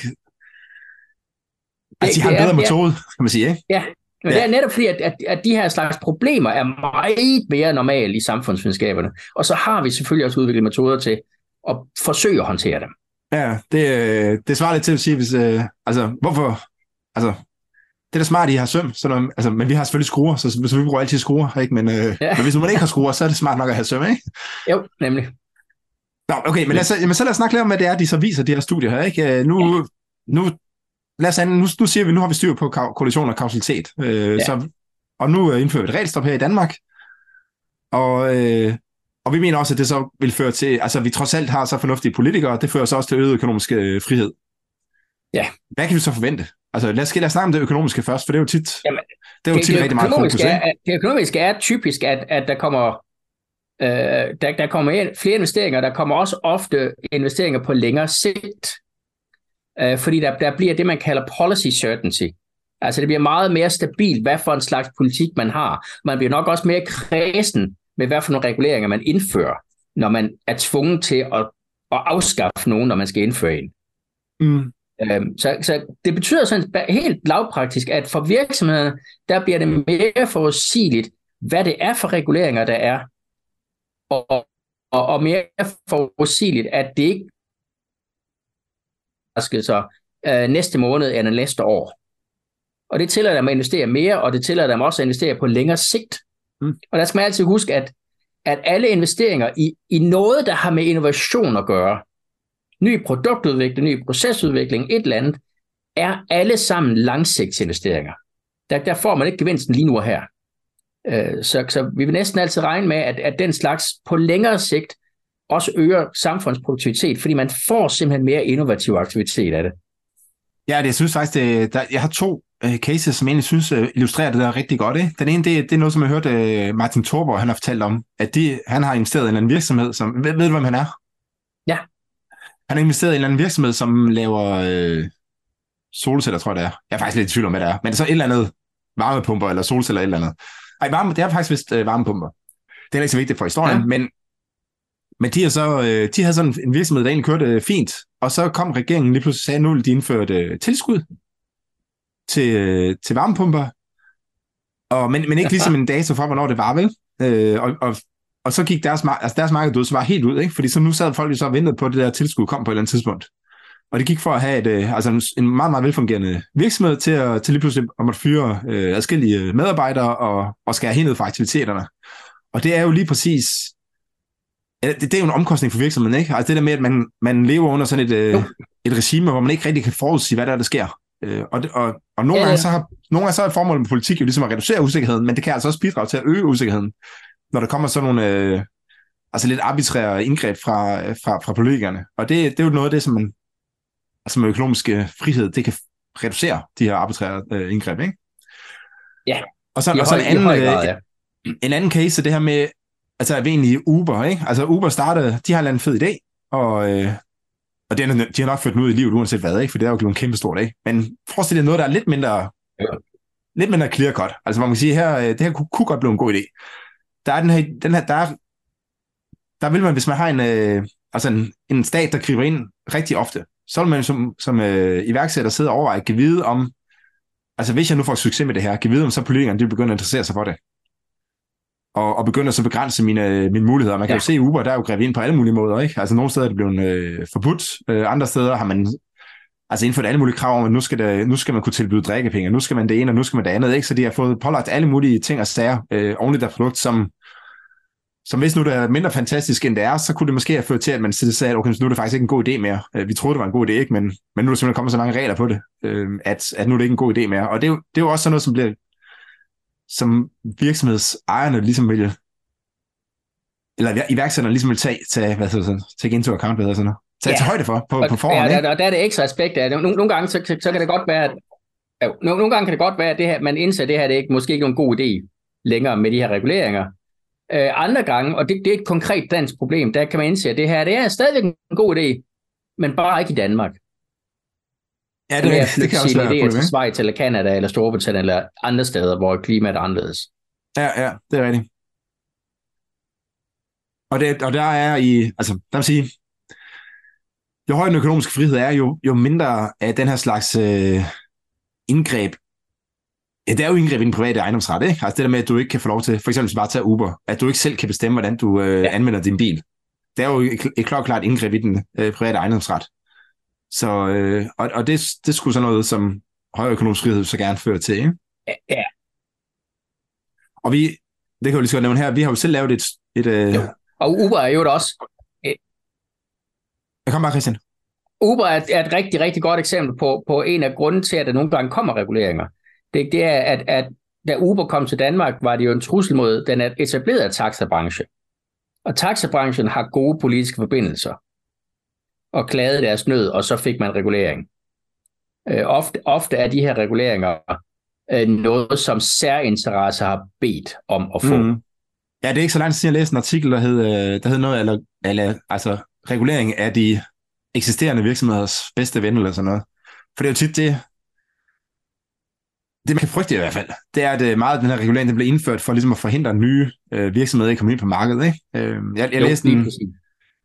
altså de har en bedre ja. metode, kan man sige, ikke? Ja, men Ja. ja. det er netop fordi, at, at, at de her slags problemer er meget mere normale i samfundsvidenskaberne. Og så har vi selvfølgelig også udviklet metoder til at forsøge at håndtere dem. Ja, det, øh, det svarer lidt til at sige, hvis, øh, altså, hvorfor, altså, det er da smart, at I har søm, så når, altså, men vi har selvfølgelig skruer, så, så vi bruger altid skruer, ikke? Men, øh, ja. Men hvis man ikke har skruer, så er det smart nok at have søm, ikke? Jo, nemlig. Nå, okay, men lad os, jamen, så lad os snakke lidt om, hvad det er, de så viser, de her studier her, ikke? Øh, Nu, ja. nu, lad os, nu, nu siger vi, nu har vi styr på korrelation og kausalitet, øh, ja. Ja. så, og nu øh, indfører vi et regelstop her i Danmark, Og, øh, og vi mener også, at det så vil føre til, altså vi trods alt har så fornuftige politikere, det fører så også til øget økonomisk øh, frihed. Ja. Hvad kan vi så forvente? Altså lad os, lad os snakke om det økonomiske først, for det er jo tit, Jamen, det er jo det, tit det rigtig meget fokus. Ikke? er, det økonomiske er typisk, at, at der kommer øh, der, der kommer ind flere investeringer. Der kommer også ofte investeringer på længere sigt. Øh, fordi der, der bliver det, man kalder policy certainty. Altså det bliver meget mere stabilt, hvad for en slags politik man har. Man bliver nok også mere kredsen med, hvad for nogle reguleringer man indfører, når man er tvunget til at, at afskaffe nogen, når man skal indføre en. Mm. Øhm, så, så det betyder sådan helt lavpraktisk, at for virksomhederne, der bliver det mere forudsigeligt, hvad det er for reguleringer, der er, og, og, og mere forudsigeligt, at det ikke skal så øh, næste måned eller næste år. Og det tillader dem at investere mere, og det tillader dem også at investere på længere sigt. Mm. Og der skal man altid huske, at, at alle investeringer i, i noget, der har med innovation at gøre, ny produktudvikling, ny procesudvikling, et eller andet, er alle sammen langsigtsinvesteringer. Der, der får man ikke gevinsten lige nu og her. Øh, Så, så vi vil næsten altid regne med, at, at den slags på længere sigt også øger samfundsproduktivitet, fordi man får simpelthen mere innovativ aktivitet af det. Ja, det, jeg synes faktisk, det, der, jeg har to øh, cases, som jeg egentlig synes øh, illustrerer det der rigtig godt. Ikke? Den ene, det, det er noget, som jeg hørte øh, Martin Thorborg, han har fortalt om, at de, han har investeret i en eller anden virksomhed, som, ved, ved du, hvem han er? Ja. Han har investeret i en eller anden virksomhed, som laver øh, solceller, tror jeg det er. Jeg er faktisk lidt i tvivl om, hvad det er. Men det er så et eller andet varmepumper eller solceller eller et eller andet. Ej, varme, det er faktisk vist øh, varmepumper. Det er ikke så vigtigt for historien, Ja. men, men de, er så, øh, de havde sådan en virksomhed, der egentlig kørte øh, fint, og så kom regeringen lige pludselig og sagde, nu de indføre et øh, tilskud til, øh, til varmepumper, og, men, men ikke ligesom en dato for, hvornår det var, vel? Øh, og, og, og så gik deres, mar- altså deres marked ud, så var helt ud, ikke? fordi så nu sad folk jo så og ventede på, at det der tilskud kom på et eller andet tidspunkt. Og det gik for at have et, øh, altså en, en meget, meget velfungerende virksomhed til, at, til lige pludselig at måtte fyre øh, adskillige medarbejdere og, og skære helt ned for aktiviteterne. Og det er jo lige præcis, det, det er jo en omkostning for virksomheden, ikke? Altså det der med, at man, man lever under sådan et, øh, et regime, hvor man ikke rigtig kan forudsige, hvad der, er, der sker. Øh, og, og, og nogle, ja, ja. gange så har, nogle gange så er formålet med politik jo ligesom at reducere usikkerheden, men det kan altså også bidrage til at øge usikkerheden, når der kommer sådan nogle øh, altså lidt arbitrære indgreb fra, fra, fra politikerne. Og det, det er jo noget af det, som man, altså med økonomisk øh, frihed, det kan reducere de her arbitrære øh, indgreb, ikke? Ja, og så, og så høj, en anden, høj grad, øh, ja. en anden case er det her med, altså er vi egentlig Uber, ikke? Altså Uber startede, de har en eller anden fed idé, og, øh, og det er, de har nok ført den ud i livet uanset hvad, ikke? For det er jo blevet en kæmpe stor dag. Men forestil dig noget, der er lidt mindre, Ja. lidt mindre clear cut. Altså man kan sige, her, øh, det her kunne, kunne godt blive en god idé. Der er den her, den her der, er, der vil man, hvis man har en, øh, altså en, en stat, der griber ind rigtig ofte, så vil man som, som øh, iværksætter sidde og overveje, kan vide om, altså hvis jeg nu får succes med det her, kan vide om så politikerne, de begynder at interessere sig for det og, og begynder så at begrænse mine, mine muligheder. Man kan ja. jo se, Uber der er jo grebet ind på alle mulige måder. Ikke? Altså nogle steder er det blevet øh, forbudt, øh, andre steder har man altså indført alle mulige krav om, at nu skal, der, nu skal man kunne tilbyde drikkepenge, nu skal man det ene, og nu skal man det andet. Ikke? Så de har fået pålagt alle mulige ting og sager øh, oven i der produkt, som, som hvis nu det er mindre fantastisk, end det er, så kunne det måske have ført til, at man sagde, at okay, så nu er det faktisk ikke en god idé mere. Øh, vi troede, det var en god idé, ikke? Men, men nu er der simpelthen kommet så mange regler på det, øh, at, at nu er det ikke en god idé mere. Og det er jo, det er jo også sådan noget, som bliver som virksomhedsejerne ligesom vil eller iværksætterne ligesom vil tage, tage hvad hedder det, take into account, hvad hedder sådan noget, tage Ja. højde for på, Og, på forhånd, ja, der, og der er det ekstra aspekt af det. Nogle, nogle gange, så, så, så kan det godt være, at ja, nogle, nogle gange kan det godt være, at det her, man indser, at det her det er ikke, måske ikke nogen god idé længere med de her reguleringer. Øh, andre gange, og det, det er et konkret dansk problem, der kan man indse, at det her det er stadigvæk en god idé, men bare ikke i Danmark. Ja, Det, det flytte kan også være idéer til? Schweiz eller Canada eller Storbritannien eller andre steder, hvor klimaet er anderledes. Ja, ja, det er rigtigt. Og, det, og der er i, altså, der vil sige, jo højere den økonomiske frihed er, jo, jo mindre af den her slags øh, indgreb, ja, det er jo indgreb i den private ejendomsret, ikke? Altså det der med, at du ikke kan få lov til, for eksempel hvis du bare tager Uber, at du ikke selv kan bestemme, hvordan du øh, Ja. anvender din bil. Det er jo et, et klart, klart indgreb i den øh, private ejendomsret. Så, øh, og, og det, det skulle sådan noget, som højere økonomisk frihed så gerne føre til, ikke? Ja, ja. Og vi, det kan jeg jo lige så godt nævne her, vi har jo selv lavet et, et øh, Jo. Og Uber er jo også Jeg kommer bare, Christian. Uber er, er et rigtig, rigtig godt eksempel på, på en af grunden til, at der nogle gange kommer reguleringer. Det, det er, at, at da Uber kom til Danmark, var det jo en trussel mod den etablerede taxabranche. Og taxabranchen har gode politiske forbindelser og klagede deres nød, og så fik man regulering. Øh, ofte, ofte er de her reguleringer øh, noget, som særinteresser har bedt om at få. Mm. Ja, det er ikke så langt siden, jeg læste en artikel, der hed, øh, der hed noget, eller, eller, altså regulering af de eksisterende virksomheders bedste ven, eller sådan noget. For det er jo tit det, det man kan frygte i hvert fald, det er, at øh, meget af den her regulering den blev indført for ligesom at forhindre nye øh, virksomheder i at komme ind på markedet. Ikke? Øh, jeg jeg jo, læste en,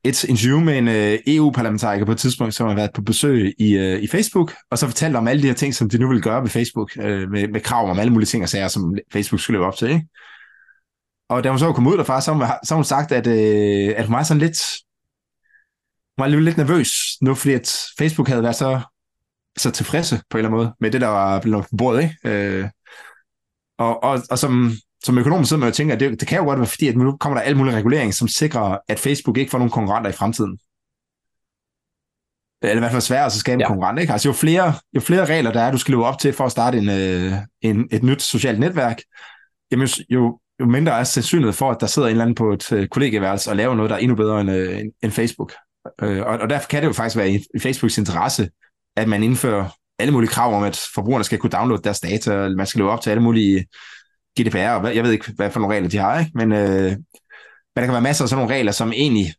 et interview med en øh, EU-parlamentariker på et tidspunkt, som har været på besøg i, øh, i Facebook, og så fortalte om alle de her ting, som de nu vil gøre ved Facebook, øh, med, med krav om alle mulige ting og sager, som Facebook skulle leve op til. Ikke? Og da hun så kom ud derfra, så har hun, hun sagt, at, øh, at hun var sådan lidt, var lidt nervøs nu, fordi at Facebook havde været så, så tilfredse på en eller anden måde med det, der var blevet på bordet. Ikke? Øh, og, og, og som, som økonom sidder man jo tænker, at det, det kan jo godt være, fordi at nu kommer der alle mulige regulering, som sikrer, at Facebook ikke får nogen konkurrenter i fremtiden. Eller i hvert fald sværere at skabe ja. en konkurrent. Ikke? Altså jo flere, jo flere regler der er, du skal leve op til for at starte en, øh, en, et nyt socialt netværk, jamen jo, jo mindre er sandsynlighed for, at der sidder en eller anden på et øh, kollegeværelse og laver noget, der er endnu bedre end, øh, end Facebook. Øh, og, og derfor kan det jo faktisk være i, Facebooks interesse, at man indfører alle mulige krav om, at forbrugerne skal kunne downloade deres data, eller man skal leve op til alle mulige GDPR, og jeg ved ikke, hvad for nogle regler de har, ikke? Men, øh, men der kan være masser af sådan nogle regler, som egentlig,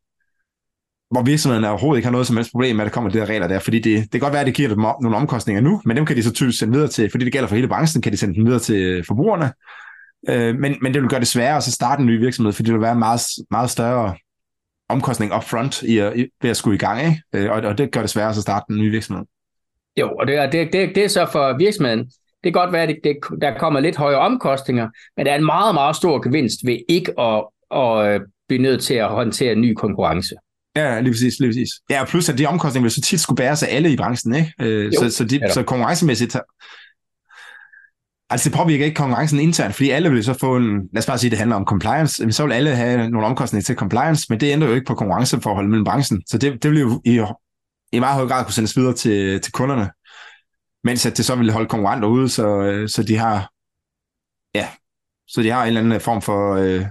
hvor virksomheden overhovedet ikke har noget som helst problem med, at der kommer de der regler der, fordi det, det kan godt være, at det giver dem nogle omkostninger nu, men dem kan de så typisk sende videre til, fordi det gælder for hele branchen, kan de sende dem videre til øh, forbrugerne, øh, men, men det vil gøre det sværere at så starte en ny virksomhed, fordi det vil være meget, meget større omkostning upfront i at, i, ved at skulle i gang, ikke? Øh, og, og det gør det sværere at starte en ny virksomhed. Jo, og det er, det, det, det er så for virksomheden, det kan godt være, at det, det, der kommer lidt højere omkostninger, men der er en meget, meget stor gevinst ved ikke at, at øh, blive nødt til at håndtere en ny konkurrence. Ja, lige præcis, lige præcis. Ja, plus at de omkostninger vil så tit skulle bæres af alle i branchen, ikke? Øh, jo, så, så, de, så konkurrencemæssigt, altså det påvirker ikke konkurrencen internt, fordi alle vil så få en, lad os bare sige, det handler om compliance, så vil alle have nogle omkostninger til compliance, men det ændrer jo ikke på konkurrenceforholdet mellem branchen, så det, det vil jo i, i meget høj grad kunne sendes videre til, til kunderne mens at det så vil holde konkurrenter ude, så, øh, så de har ja, så de har en eller anden form for øh,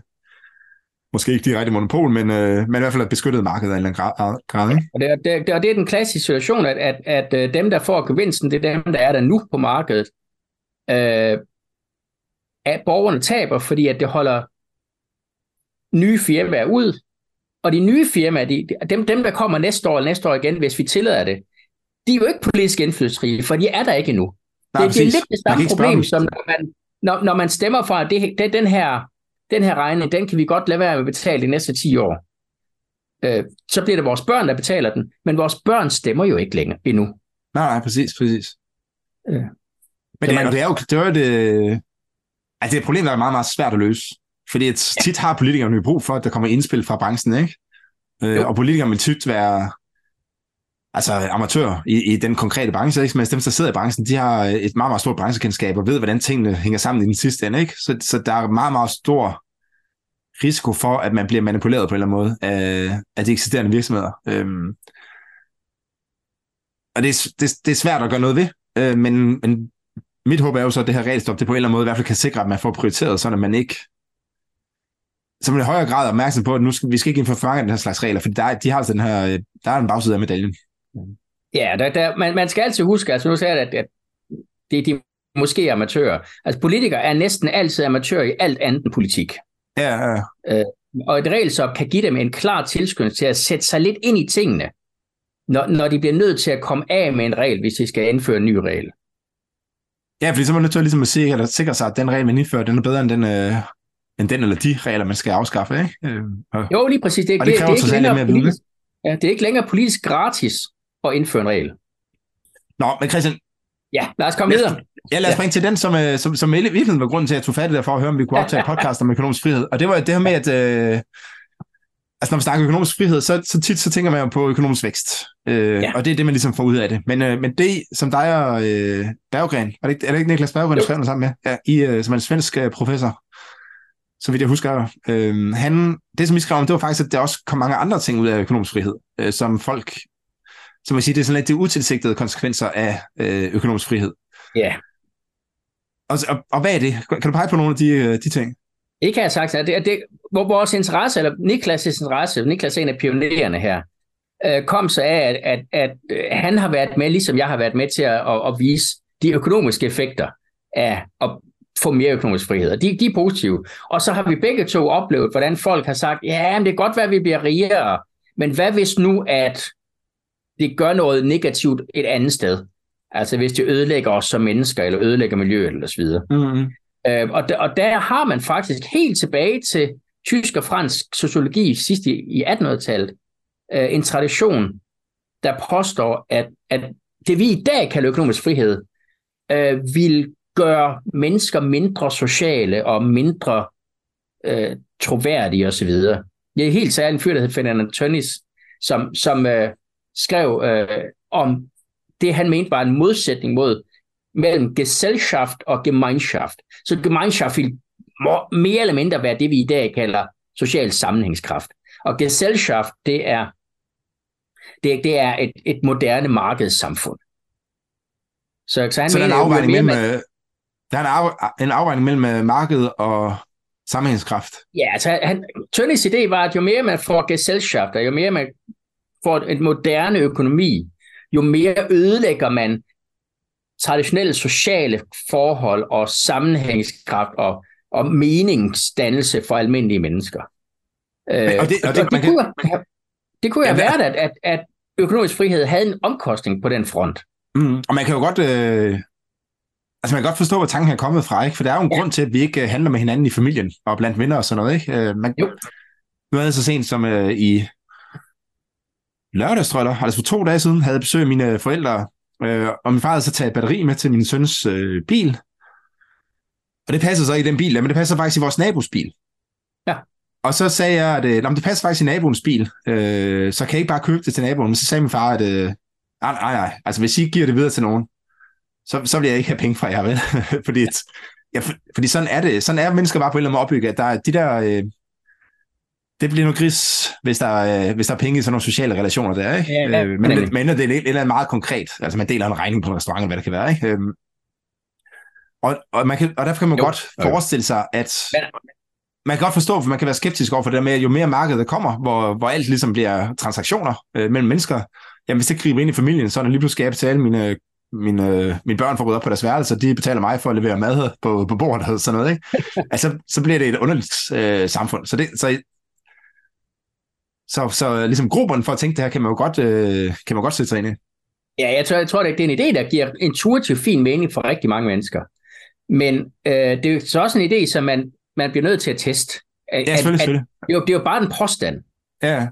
måske ikke direkte monopol, men, øh, men i hvert fald et beskyttet marked af en eller anden grad. ikke? Og, det er, det, og det er den klassiske situation, at, at, at øh, dem, der får gevinsten, det er dem, der er der nu på markedet. Øh, at borgerne taber, fordi at det holder nye firmaer ud, og de nye firmaer, de, dem, dem der kommer næste år eller næste år igen, hvis vi tillader det, de er jo ikke politisk indflydelsesrige, for de er der ikke endnu. Nej, det, det er lidt det samme problem, som når man, når, når man stemmer for, at det, det, den, her, den her regning, den kan vi godt lade være med at betale de næste 10 år. Øh, så bliver det vores børn, der betaler den, men vores børn stemmer jo ikke længere endnu. Nej, nej, præcis, præcis. Øh. Men det, man, det er jo, det er det, altså det er et problem, der er meget, meget svært at løse. Fordi at tit har politikerne jo brug for, at der kommer indspil fra branchen, ikke? Øh, og politikerne vil tit være altså amatører i, i den konkrete branche, ikke? men dem, der sidder i branchen, de har et meget, meget stort branchekendskab og ved, hvordan tingene hænger sammen i den sidste ende. Ikke? Så, så der er meget, meget stor risiko for, at man bliver manipuleret på en eller anden måde af, af de eksisterende virksomheder. Øhm, og det er, det, det er svært at gøre noget ved, øh, men, men mit håb er jo så, at det her regelstop, det på en eller anden måde i hvert fald kan sikre, at man får prioriteret, så at man ikke så man i højere grad opmærksom på, at nu skal, vi skal ikke indføre den her slags regler, for der, de har altså den her, der er en bagside af medaljen. Ja, der, der, man, man skal altid huske, altså nu sagde jeg, at, at det er de måske amatører. Altså politikere er næsten altid amatører i alt andet end politik. Ja, ja. Øh, og et regelsop kan give dem en klar tilskyndelse til at sætte sig lidt ind i tingene, når, når de bliver nødt til at komme af med en regel, hvis de skal indføre en ny regel. Ja, fordi så er man nødt til at, ligesom at se, eller sikre sig, at den regel, man indfører, den er bedre end den, øh, end den eller de regler, man skal afskaffe. Ikke? Øh, og, jo, lige præcis. Det, og det, det, det, det, er ikke længere politisk, ja, det er ikke længere politisk gratis at indføre en regel. Nå, men Christian... Ja, lad os komme videre. Ja, lad os springe ja. til den, som, øh, som, som i virkeligheden var grunden til, at jeg tog fat i det, for at høre, om vi kunne optage podcast om økonomisk frihed. Og det var det her med, at... Øh, altså, når man snakker økonomisk frihed, så, så tit så tænker man jo på økonomisk vækst. Øh, ja. Og det er det, man ligesom får ud af det. Men, øh, men det, som dig og øh, Berggren, er det, ikke, er det ikke Niklas Berggren, der skrev sammen med? Ja, I, øh, som er en svensk øh, professor, så vidt jeg husker. Øh, han, det, som I skrev om, det var faktisk, at der også kom mange andre ting ud af økonomisk frihed, øh, som folk så man siger, det er sådan lidt de utilsigtede konsekvenser af øh, økonomisk frihed. Ja. Og, og, og hvad er det? Kan du pege på nogle af de, øh, de ting? Ikke har jeg sagt. Det, det, hvor vores interesse, eller Niklas' interesse, Niklas er en af pionererne her, øh, kom så af, at, at, at øh, han har været med, ligesom jeg har været med til at, at, at vise de økonomiske effekter af at få mere økonomisk frihed. De, de er positive. Og så har vi begge to oplevet, hvordan folk har sagt, ja, men det er godt være, at vi bliver rigere, men hvad hvis nu, at det gør noget negativt et andet sted? Altså hvis det ødelægger os som mennesker, eller ødelægger miljøet, eller så videre. Mm-hmm. Øh, og, der, og der har man faktisk helt tilbage til tysk og fransk sociologi sidst i, i 1800-tallet, øh, en tradition, der påstår, at, at det vi i dag kalder økonomisk frihed, øh, vil gøre mennesker mindre sociale og mindre øh, troværdige osv. Jeg er helt særlig en fyr, der hedder Ferdinand Tönnies, som, som øh, skrev øh, om det, han mente var en modsætning mod mellem Gesellschaft og Gemeinschaft. Så Gemeinschaft vil mere eller mindre være det, vi i dag kalder social sammenhængskraft. Og Gesellschaft, det er, det, det er et, et moderne markedssamfund. Så, så, han så mener, der er en afvejning mellem, man, øh, der er en, af, en afvejning mellem øh, markedet og sammenhængskraft. Ja, altså han, Tønnes idé var, at jo mere man får Gesellschaft, jo mere man får et moderne økonomi, jo mere ødelægger man traditionelle sociale forhold og sammenhængskraft og, og meningsdannelse for almindelige mennesker. Øh, og det, og det, og det, kunne, kan, det kunne ja, være, at, at, at økonomisk frihed havde en omkostning på den front. Mm, og man kan jo godt... Øh, altså man kan godt forstå, hvor tanken er kommet fra, ikke? For der er jo en ja. grund til, at vi ikke øh, handler med hinanden i familien og blandt venner og sådan noget, ikke? Øh, man, jo. Nu havde så sent som øh, i lørdags, tror jeg, altså for to dage siden, havde jeg besøg af mine forældre Øh, og min far havde så taget batteri med til min søns øh, bil. Og det passer så i den bil, men det passer faktisk i vores nabos bil. Ja. Og så sagde jeg, at øh, det passer faktisk i naboens bil, øh, så kan jeg ikke bare købe det til naboen. Men så sagde min far, at øh, nej, nej, nej, altså hvis I giver det videre til nogen, så, så vil jeg ikke have penge fra jer, vel? fordi, ja, for, fordi sådan er det. Sådan er mennesker bare på en eller anden måde opbygget, at der er de der... Øh, det bliver noget gris, hvis der, øh, hvis der er penge i sådan nogle sociale relationer der, ikke? Ja, ja, øh, men, men, men det er et eller andet meget konkret. Altså man deler en regning på en restaurant, eller hvad det kan være, ikke? Øhm, og, og, man kan, og derfor kan man jo, godt jo. forestille sig, at man kan godt forstå, for man kan være skeptisk over for det der med, at jo mere markedet kommer, hvor, hvor alt ligesom bliver transaktioner øh, mellem mennesker, jamen hvis det griber ind i familien, så er det lige pludselig skal jeg betale mine, mine, mine børn for at rydde op på deres værelse, de betaler mig for at levere mad på, på bordet og sådan noget, ikke? altså, så bliver det et underligt øh, samfund. Så, det, så så, så ligesom grupperne for at tænke det her, kan man jo godt, øh, kan man godt sætte sig ind i. Ja, jeg tror, jeg tror, det er en idé, der giver intuitivt fin mening for rigtig mange mennesker. Men øh, det er så også en idé, som man, man bliver nødt til at teste. At, ja, selvfølgelig. At, at, det, er jo, det er jo bare en påstand. Ja.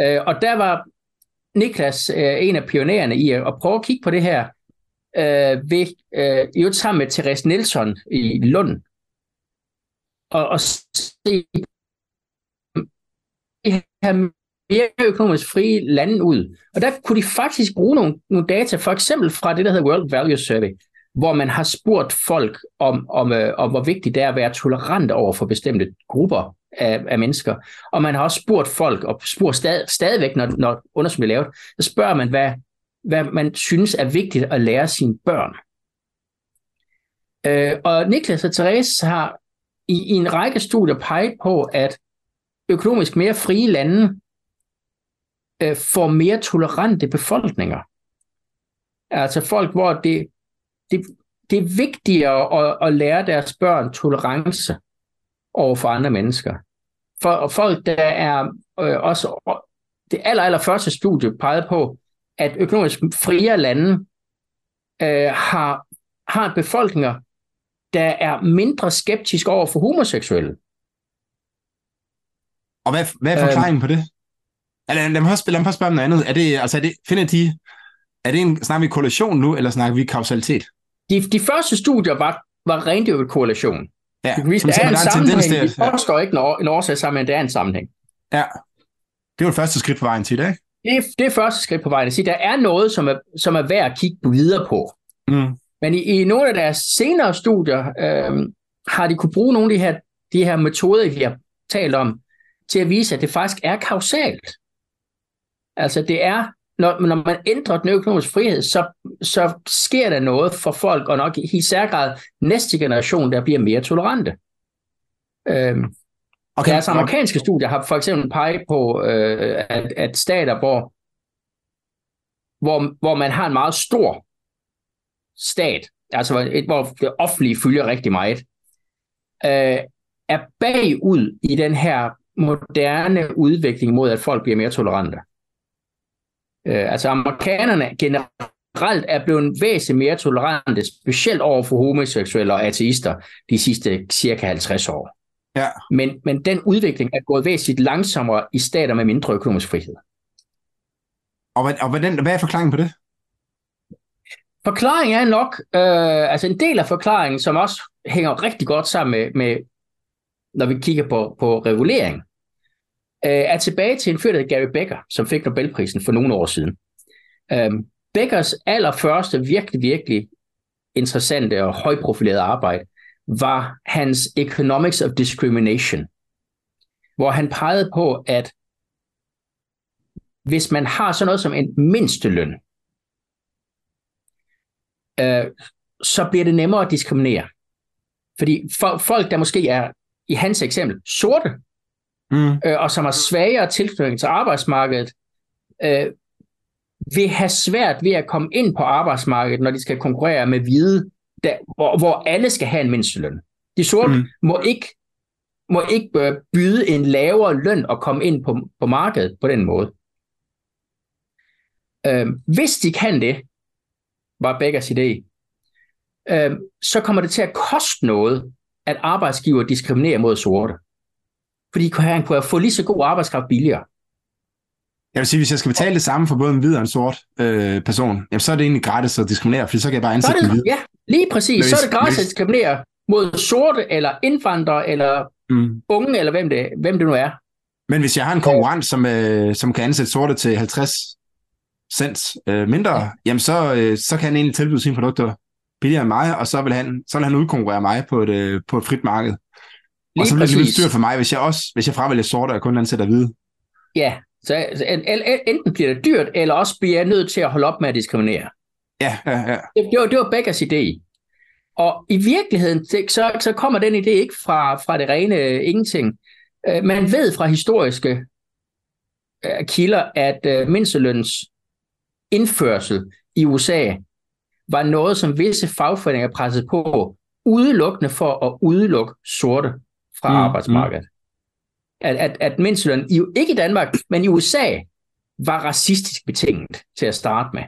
Øh, og der var Niklas øh, en af pionererne i at, at prøve at kigge på det her, øh, ved, øh, jo sammen med Therese Nielsen i Lund, og, og se det her mere økonomisk frie lande ud. Og der kunne de faktisk bruge nogle, nogle data, for eksempel fra det, der hedder World Value Survey, hvor man har spurgt folk om, om, øh, om hvor vigtigt det er at være tolerant over for bestemte grupper af, af mennesker. Og man har også spurgt folk, og spurgt stad, stadigvæk, når, når undersøgelsen bliver lavet, så spørger man, hvad, hvad man synes er vigtigt at lære sine børn. Øh, og Niklas og Therese har i, i en række studier peget på, at økonomisk mere frie lande øh, får mere tolerante befolkninger. Altså folk, hvor det, det, det er vigtigere at, at lære deres børn tolerance over for andre mennesker. For folk, der er øh, også det aller, aller første studie pegede på, at økonomisk friere lande øh, har, har befolkninger, der er mindre skeptiske over for homoseksuelle. Og hvad, hvad er forklaringen øhm, på det? Lad, lad, mig også, lad mig spørge om noget andet. Er det, altså, er det, finder de, er det en, snakker vi korrelation nu, eller snakker vi kausalitet? De, de første studier var, var rent jo korrelation. Ja, vi der er en sammenhæng. Vi påstår ikke en, en årsag sammen, men det er en sammenhæng. Ja, det er jo det første skridt på vejen til det, ikke? Det er, det er første skridt på vejen at sige, der er noget, som er, som er værd at kigge videre på. Mm. Men i, i nogle af deres senere studier øh, har de kunne bruge nogle af de her, de her metoder, vi har talt om, til at vise, at det faktisk er kausalt. Altså det er når, når man ændrer den økonomiske frihed, så, så sker der noget for folk, og nok i særlig grad næste generation, der bliver mere tolerante. Øhm, okay. Deres amerikanske studier har for eksempel peget på, øh, at, at stater, hvor, hvor, hvor man har en meget stor stat, altså et, hvor det offentlige fylder rigtig meget, øh, er bagud i den her moderne udvikling mod, at folk bliver mere tolerante. Øh, altså amerikanerne generelt er blevet væsentligt mere tolerante, specielt over for homoseksuelle og ateister, de sidste cirka 50 år. Ja. Men, men den udvikling er gået væsentligt langsommere i stater med mindre økonomisk frihed. Og, hvad, og hvordan, hvad er forklaringen på det? Forklaringen er nok, øh, altså en del af forklaringen, som også hænger rigtig godt sammen med, med når vi kigger på, på regulering, øh, er tilbage til en fyr, der Gary Becker, som fik Nobelprisen for nogle år siden. Øh, Beckers allerførste virkelig, virkelig interessante og højprofilerede arbejde var hans Economics of Discrimination, hvor han pegede på, at hvis man har sådan noget som en mindsteløn, øh, så bliver det nemmere at diskriminere. Fordi for, folk, der måske er, i hans eksempel, sorte, mm. øh, og som har svagere tilknytning til arbejdsmarkedet, øh, vil have svært ved at komme ind på arbejdsmarkedet, når de skal konkurrere med hvide, der, hvor, hvor alle skal have en mindsteløn. De sorte mm. må ikke må ikke øh, byde en lavere løn og komme ind på, på markedet på den måde. Øh, hvis de kan det, var Beckers idé, øh, så kommer det til at koste noget, at arbejdsgiver diskriminerer mod sorte. Fordi han kunne få lige så god arbejdskraft billigere. Jeg vil sige, hvis jeg skal betale det samme for både en hvid og en sort øh, person, jamen, så er det egentlig gratis at diskriminere, for så kan jeg bare ansætte en hvid. Ja, lige præcis. Hvis, så er det gratis hvis... at diskriminere mod sorte, eller indvandrere, eller mm. unge, eller hvem det, hvem det nu er. Men hvis jeg har en konkurrent, som, øh, som kan ansætte sorte til 50 cent øh, mindre, ja. jamen så, øh, så kan han egentlig tilbyde sine produkter billigere end mig, og så vil han, så vil han udkonkurrere mig på et, øh, på et frit marked. Lige og så bliver det lidt styrt for mig, hvis jeg også hvis jeg fravælger sorte og kun ansætter hvide. Ja, så, så enten bliver det dyrt, eller også bliver jeg nødt til at holde op med at diskriminere. Ja, ja, ja. Det, det, var, det var Beckers idé. Og i virkeligheden, så, så kommer den idé ikke fra, fra det rene øh, ingenting. Øh, man ved fra historiske øh, kilder, at øh, mindsteløns indførsel i USA var noget, som visse fagforeninger pressede på, udelukkende for at udelukke sorte fra mm, arbejdsmarkedet. Mm. At, at, at mindsteløn, i, ikke i Danmark, men i USA, var racistisk betinget til at starte med.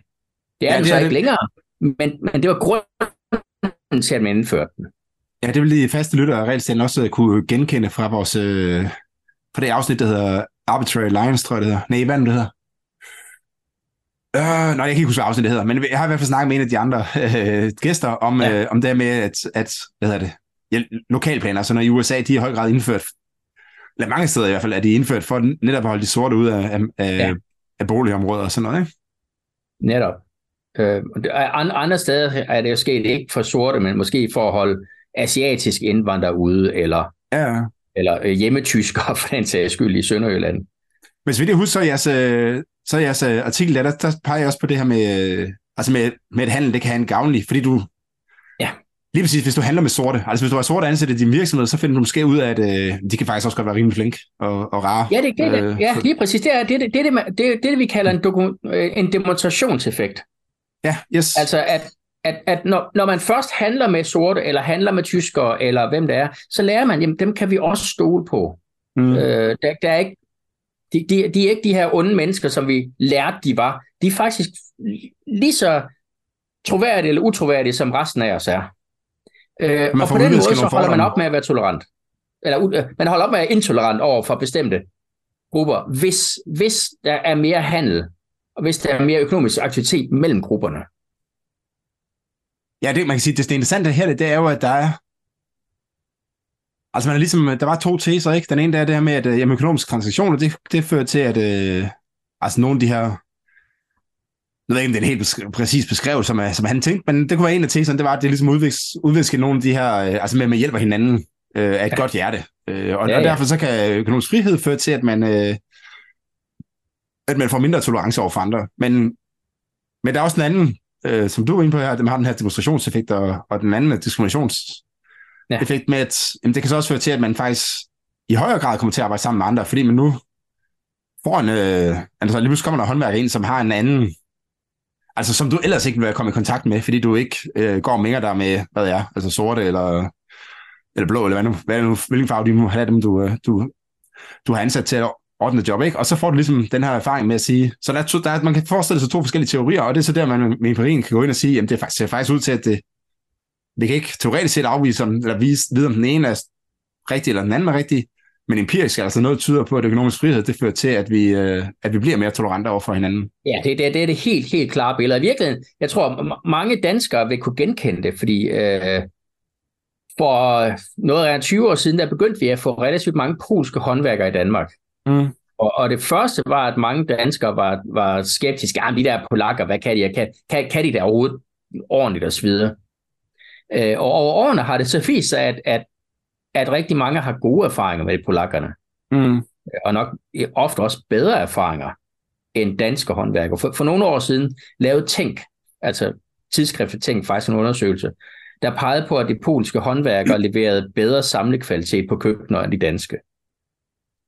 Det er ja, altså det er ikke det. længere, men, men det var grunden til, at man indførte den. Ja, det vil de faste lyttere reelt også kunne genkende fra vores øh, fra det afsnit, der hedder Arbitrary Lines, tror jeg det hedder. Nej, hvad det hedder? Øh, nej, jeg kan ikke huske, hvad afsnit det hedder, men jeg har i hvert fald snakket med en af de andre øh, gæster om, ja. øh, om det med, at, at hvad hedder det, ja, lokalplaner, så når i USA, de har i høj grad indført, eller mange steder i hvert fald, er de indført for netop at holde de sorte ud af, af, ja. af boligområder og sådan noget, ikke? Netop. Øh, andre steder er det jo sket ikke for sorte, men måske for at holde asiatisk indvandrere ude, eller, ja. eller øh, hjemmetyskere for den sags skyld i Sønderjylland. Hvis vi lige husker, så jeres, øh, så jeres øh, artikel der, der, der peger jeg også på det her med, altså med, med et handel, det kan have en gavnlig, fordi du, ja. Lige præcis, hvis du handler med sorte, altså hvis du har sorte ansatte i din virksomhed, så finder du måske ud af, at øh, de kan faktisk også godt være rimelig flink og, og rare. Ja, det, det, det, øh, ja, lige præcis, det er det, det, det, det, det, det, vi kalder en, dokum, en demonstrationseffekt. Ja, yes. Altså, at, at, at når, når man først handler med sorte, eller handler med tyskere, eller hvem det er, så lærer man, jamen dem kan vi også stole på. Mm. Øh, der, der er ikke, de, de, de er ikke de her onde mennesker, som vi lærte, de var. De er faktisk lige så troværdige eller utroværdige, som resten af os er. Øh, og på den måde, så holder man op med at være tolerant. Eller uh, man holder op med at være intolerant over for bestemte grupper, hvis, hvis der er mere handel, og hvis der er mere økonomisk aktivitet mellem grupperne. Ja, det man kan sige, det, det interessante her, det er jo, at der er Altså man er ligesom, der var to teser, ikke? Den ene der er det her med, at jamen, økonomiske transaktioner, det, det fører til, at øh, altså nogle af de her, jeg ved ikke, om det er en helt præcis beskrivelse, som, som han tænkte, men det kunne være en af teserne, det var, at det ligesom udvisker nogle af de her, øh, altså med, med hjælp af hinanden, øh, af et ja. godt hjerte. Øh, og, ja, ja. og derfor så kan økonomisk frihed føre til, at man, øh, at man får mindre tolerance over for andre. Men, men der er også en anden, øh, som du er inde på her, dem har den her demonstrationseffekt, og, og den anden diskriminationseffekt ja. med, at jamen, det kan så også føre til, at man faktisk i højere grad kommer til at arbejde sammen med andre, fordi man nu får en, øh, altså lige pludselig kommer der håndværker ind, som har en anden, altså som du ellers ikke vil komme i kontakt med, fordi du ikke øh, går mere der med, hvad det er, altså sorte eller, eller blå, eller hvad nu, hvad nu, hvilken farve de må have dem, du, øh, du, du har ansat til at ordne job, ikke? Og så får du ligesom den her erfaring med at sige, så der, er to, der er, man kan forestille sig to forskellige teorier, og det er så der, man med empirien kan gå ind og sige, jamen det faktisk, ser faktisk ud til, at det, det kan ikke teoretisk set afvise, om, eller vise, vide, om den ene er rigtig, eller den anden er rigtig, men empirisk er altså noget, der tyder på, at økonomisk frihed, det fører til, at vi, øh, at vi bliver mere tolerante over for hinanden. Ja, det, det, det er det helt, helt klare billede. I virkeligheden, jeg tror, mange danskere vil kunne genkende det, fordi øh, for noget af 20 år siden, der begyndte vi at få relativt mange polske håndværkere i Danmark. Mm. Og, og det første var, at mange danskere var, var skeptiske. Ah, de der polakker, hvad kan de? Kan, kan, kan de der overhovedet ordentligt og så videre? Øh, og over årene har det så vist sig, at, at, at rigtig mange har gode erfaringer med polakkerne. Mm. Og nok ofte også bedre erfaringer end danske håndværkere. For, for nogle år siden lavede Tænk, altså tidsskriftet Tænk, faktisk en undersøgelse, der pegede på, at de polske håndværkere leverede bedre samlekvalitet på køkkener end de danske.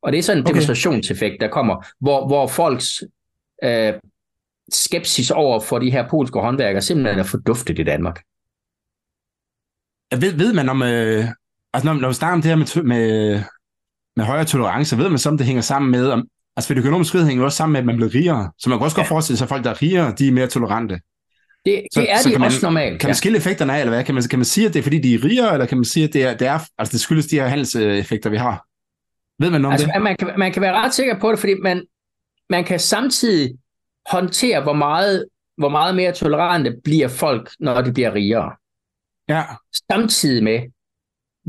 Og det er sådan en okay. demonstrationseffekt, der kommer, hvor, hvor folks øh, skepsis over for de her polske håndværkere simpelthen er forduftet i Danmark. Ved, ved man om, øh, altså når, når vi snakker om det her med, med, med højere tolerance, ved man så, om det hænger sammen med, om, altså for det økonomiske frihed hænger også sammen med, at man bliver rigere. Så man kan også ja. godt forestille sig, at folk, der er rigere, de er mere tolerante. Det, det så, er så de også man, normalt. Kan man skille effekterne af, eller hvad? Kan man, kan man sige, at det er fordi, de er rigere, eller kan man sige, at det, er, det, er, altså det skyldes de her handelseffekter, vi har? Ved man om altså, det? Man kan, man kan være ret sikker på det, fordi man, man kan samtidig håndtere, hvor meget, hvor meget mere tolerante bliver folk, når de bliver rigere. Ja. Samtidig med,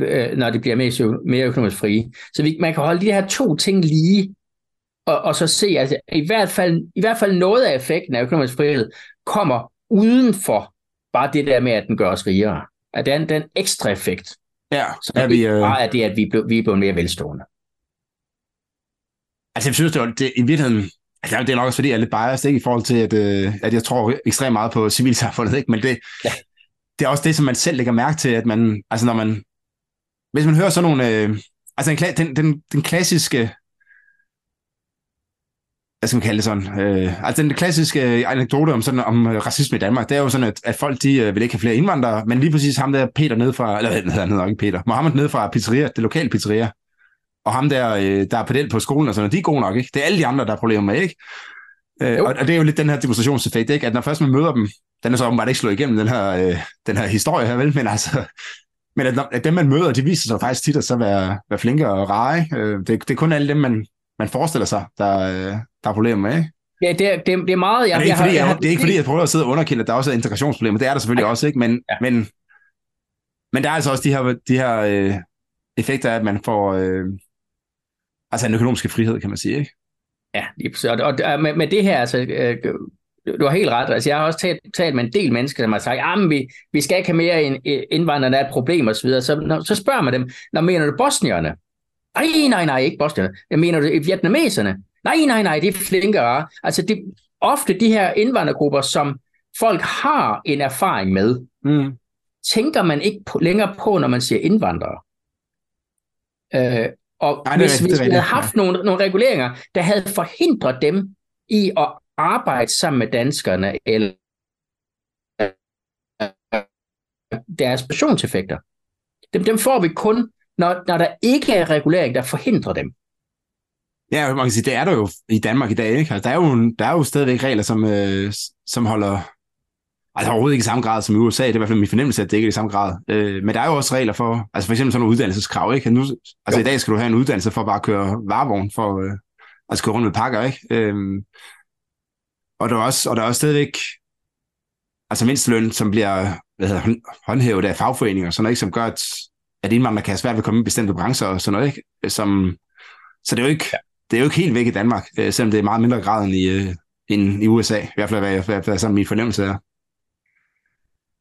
øh, når de bliver mere, mere økonomisk frie. Så vi, man kan holde de her to ting lige, og, og så se, at altså, i hvert, fald, i hvert fald noget af effekten af økonomisk frihed kommer uden for bare det der med, at den gør os rigere. At den, den ekstra effekt. Ja, så er vi, øh... bare er det, at vi, blev, vi er blevet mere velstående. Altså, jeg synes, det, var, det i virkeligheden, altså, det er nok også, fordi jeg er lidt biased, ikke, i forhold til, at, øh, at jeg tror ekstremt meget på civilsamfundet, ikke? men det, ja. det er også det, som man selv lægger mærke til, at man, altså når man, hvis man hører sådan nogle, øh, altså den, den, den, den klassiske, hvad skal man kalde det sådan, øh, altså den klassiske anekdote om, sådan, om racisme i Danmark, det er jo sådan, at, at folk de øh, vil ikke have flere indvandrere, men lige præcis ham der Peter ned fra, eller hvad hedder han hedder ikke Peter, Mohammed ned fra pizzeria, det lokale pizzeria, og ham der, øh, der er pedel på skolen og sådan de er gode nok, ikke? Det er alle de andre, der er problemer med, ikke? Øh, og, og, det er jo lidt den her demonstrationseffekt, ikke? At når først man møder dem, den er så åbenbart ikke slået igennem, den her, øh, den her historie her, vel? Men altså, men at, at dem, man møder, de viser sig faktisk tit at så være, være flinke og rare, øh, det, det er kun alle dem, man, man forestiller sig, der, øh, der er problemer med, ikke? Ja, det er, det, det er meget... Jeg, det, er ikke, fordi, jeg, jeg, det er ikke fordi, jeg prøver at sidde og underkende, at der også er integrationsproblemer. Det er der selvfølgelig okay. også, ikke? Men, ja. men, men der er altså også de her, de her øh, effekter af, at man får, øh, altså en økonomisk frihed, kan man sige, ikke? Ja, og, og med, med det her, altså, øh, du har helt ret. Altså, jeg har også talt, talt med en del mennesker, som har sagt, at vi, vi skal ikke have mere indvandrere, der er et problem osv. Så, så, så spørger man dem, når mener du bosnierne? Nej, nej, nej, ikke bosnierne. Jeg mener du vietnameserne? Nej, nej, nej, det er flinkere. Altså, det ofte de her indvandrergrupper, som folk har en erfaring med, mm. tænker man ikke på, længere på, når man siger indvandrere. Øh, og Ej, hvis, hvis vi havde haft nogle, nogle reguleringer, der havde forhindret dem i at arbejde sammen med danskerne, eller deres passionseffekter, dem, dem får vi kun, når, når der ikke er regulering, der forhindrer dem. Ja, man kan sige, det er der jo i Danmark i dag, ikke? Altså, der, er jo, der er jo stadigvæk regler, som, øh, som holder Altså overhovedet ikke i samme grad som i USA, det er i hvert fald min fornemmelse, at det ikke er i samme grad. Øh, men der er jo også regler for, altså for eksempel sådan nogle uddannelseskrav, ikke? Nu, altså jo. i dag skal du have en uddannelse for bare at køre varevogn, for øh, altså køre rundt med pakker, ikke? Øh, og der er også, og der er også stadigvæk altså mindstløn, som bliver hvad hedder, håndhævet af fagforeninger, sådan noget, ikke? som gør, at, at indvandrere kan have svært ved at komme i bestemte brancher og sådan noget, ikke? Som, så det er jo ikke, det er jo ikke helt væk i Danmark, øh, selvom det er meget mindre grad end i, øh, end i USA, i hvert fald hvad, hvad, hvad sådan min fornemmelse er.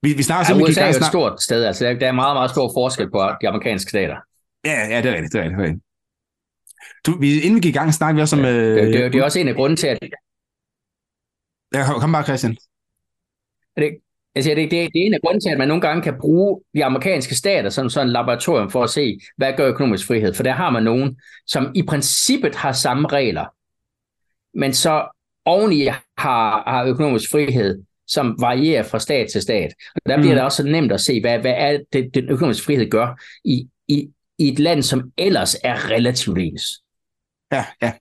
Vi, vi snakker ja, USA er jo et stort sted, altså der, er meget, meget stor forskel på de amerikanske stater. Ja, ja, det er rigtigt, det er rigtigt. Du, vi, inden vi gik i gang, snakkede vi også om... Ja, øh, det, det, det er også en af grunden til, at Ja, kom, kom bare, Christian. det, altså, det, det, det er en af grunden til, at man nogle gange kan bruge de amerikanske stater som sådan et laboratorium for at se, hvad gør økonomisk frihed. For der har man nogen, som i princippet har samme regler, men så oveni har, har økonomisk frihed, som varierer fra stat til stat. Og der bliver Mm. det også nemt at se, hvad, hvad er det, den økonomiske frihed gør i, i, i et land, som ellers er relativt ens. Ja, ja.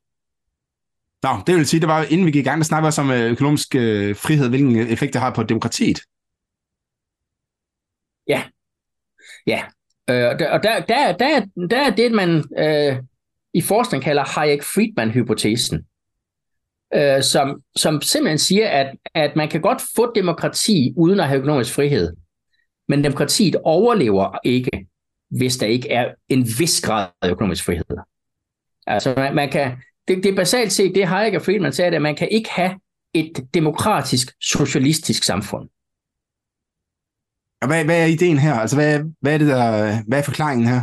Nå, det vil sige, det var, inden vi gik i gang, der snakkede også om øh, økonomisk øh, frihed, hvilken øh, effekt det har på demokratiet. Ja, øh, og der, og der, der, der, der er det, man øh, i forskning kalder Hayek-Friedman-hypotesen, øh, som, som simpelthen siger, at, at man kan godt få demokrati uden at have økonomisk frihed, men demokratiet overlever ikke, hvis der ikke er en vis grad af økonomisk frihed. Altså man, man kan, det, det er basalt set det Hayek og Friedman sagde, at man kan ikke have et demokratisk, socialistisk samfund. Og hvad, hvad er ideen her? Altså, hvad, hvad er det der, hvad er forklaringen her?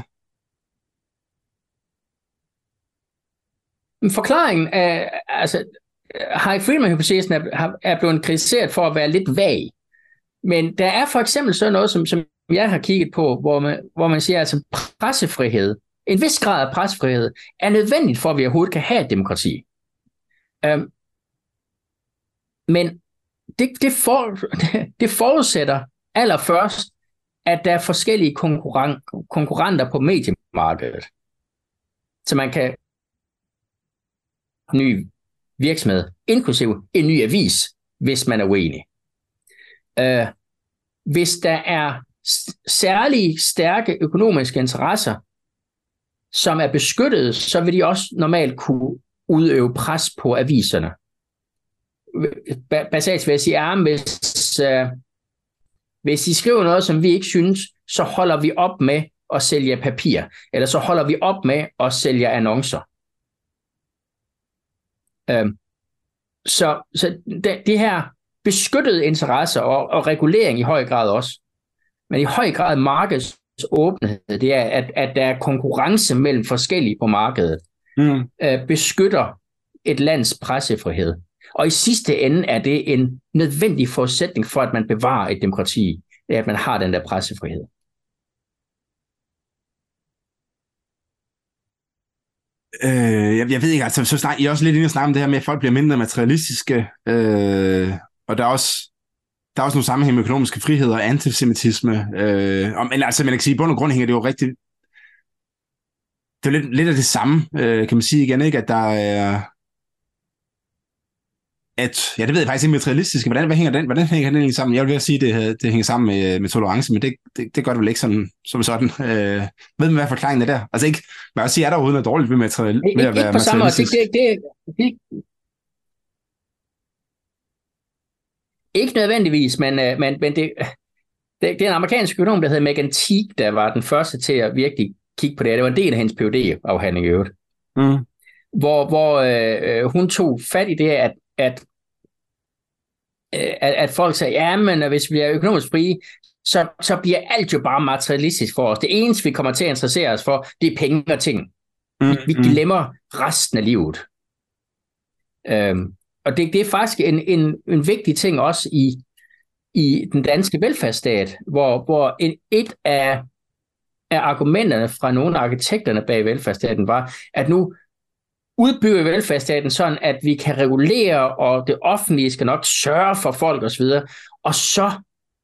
Forklaringen er, altså, Hayek Friedman-hypotesen er, er blevet kritiseret for at være lidt vag. Men der er for eksempel sådan noget, som, som jeg har kigget på, hvor man, hvor man siger, altså pressefrihed, en vis grad af pressefrihed, er nødvendigt for, at vi overhovedet kan have et demokrati. Øhm, men det, det, for, det forudsætter allerførst, at der er forskellige konkurren, konkurrenter på mediemarkedet. Så man kan ny virksomhed, inklusive en ny avis, hvis man er uenig. Øh, hvis der er særlige stærke økonomiske interesser, som er beskyttet, så vil de også normalt kunne udøve pres på aviserne. Basalt vil jeg sige, at hvis, øh, hvis I skriver noget, som vi ikke synes, så holder vi op med at sælge papir, eller så holder vi op med at sælge annoncer. Øhm, så så det, det her beskyttede interesser og, og regulering i høj grad også, men i høj grad markeds åbenhed, det er, at, at der er konkurrence mellem forskellige på markedet, Mm. øh, beskytter et lands pressefrihed. Og i sidste ende er det en nødvendig forudsætning for, at man bevarer et demokrati, det er, at man har den der pressefrihed. Øh, jeg, jeg ved ikke, altså, så snak, I er også lidt inde og snakke om det her med, at folk bliver mindre materialistiske, øh, og der er også der er også nogle sammenhæng med økonomiske friheder og antisemitisme. Øh, og, men altså, man kan sige, i bund og grund hænger det jo rigtig... Det er jo lidt, lidt af det samme, øh, kan man sige igen, ikke? At der er... At, ja, det ved jeg faktisk ikke materialistiske. Hvordan, hvad hænger den, hvordan hænger den egentlig sammen? Jeg vil ved sige, at det, det hænger sammen med, med tolerance, men det, det, det gør det vel ikke sådan, som sådan. Øh, ved man, hvad forklaringen er der? Altså ikke, man kan også sige, er der overhovedet noget dårligt ved, material, ved at være ikke på samme måde. Det, materialistisk? det, det, det, ikke nødvendigvis, men, øh, men, men det, det, det er en amerikansk økonom, der hedder Megan Teague, der var den første til at virkelig kigge på det. Det var en del af hendes phd afhandling i øvrigt. Mm. hvor, hvor øh, øh, hun tog fat i det, at, at, øh, at, at folk sagde, ja, men hvis vi er økonomisk frie, så, så bliver alt jo bare materialistisk for os. Det eneste, vi kommer til at interessere os for, det er penge og ting. Mm. Vi glemmer resten af livet. Øhm, og det, det er faktisk en, en, en vigtig ting også i, i den danske velfærdsstat, hvor, hvor en, et af, af argumenterne fra nogle af arkitekterne bag velfærdsstaten var, at nu udbygger vi velfærdsstaten sådan, at vi kan regulere, og det offentlige skal nok sørge for folk osv., og så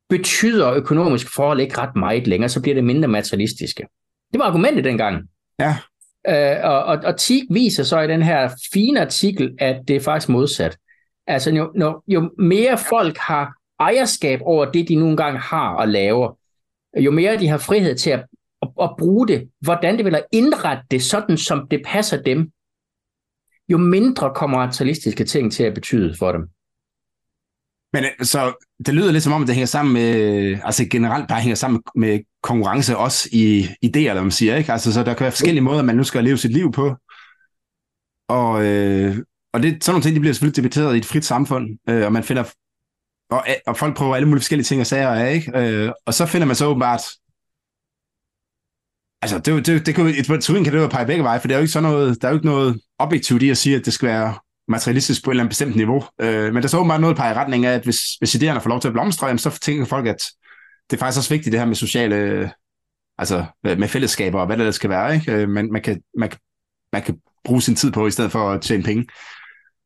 betyder økonomiske forhold ikke ret meget længere, så bliver det mindre materialistiske. Det var argumentet dengang. Ja. Øh, og, og, og TIG viser så i den her fine artikel, at det er faktisk modsat. Altså jo, når, jo mere folk har ejerskab over det, de nogle gange har og laver, jo mere de har frihed til at, at, at bruge det, hvordan det vil at indrette det sådan, som det passer dem, jo mindre kommer materialistiske ting til at betyde for dem. Men øh, så det lyder lidt som om, det hænger sammen med, altså generelt bare hænger sammen med konkurrence også i idéer, eller man siger, ikke? Altså, så der kan være forskellige måder, man nu skal leve sit liv på. Og, øh, og det, sådan nogle ting, de bliver selvfølgelig debatteret i et frit samfund, øh, og man finder, og, og folk prøver alle mulige forskellige ting og sager af, ikke? Øh, og så finder man så åbenbart, altså, det, det, det kan, et teorien kan det jo pege begge veje, for det er jo ikke sådan noget, der er jo ikke noget objektivt i at sige, at det skal være materialistisk på et eller andet bestemt niveau. Øh, men der så åbenbart noget peger i retning af, at hvis, hvis idéerne får lov til at blomstre, så tænker folk, at det er faktisk også vigtigt, det her med sociale, altså med fællesskaber og hvad det skal være. Ikke? Øh, man, man, kan, man, kan, man kan bruge sin tid på, i stedet for at tjene penge.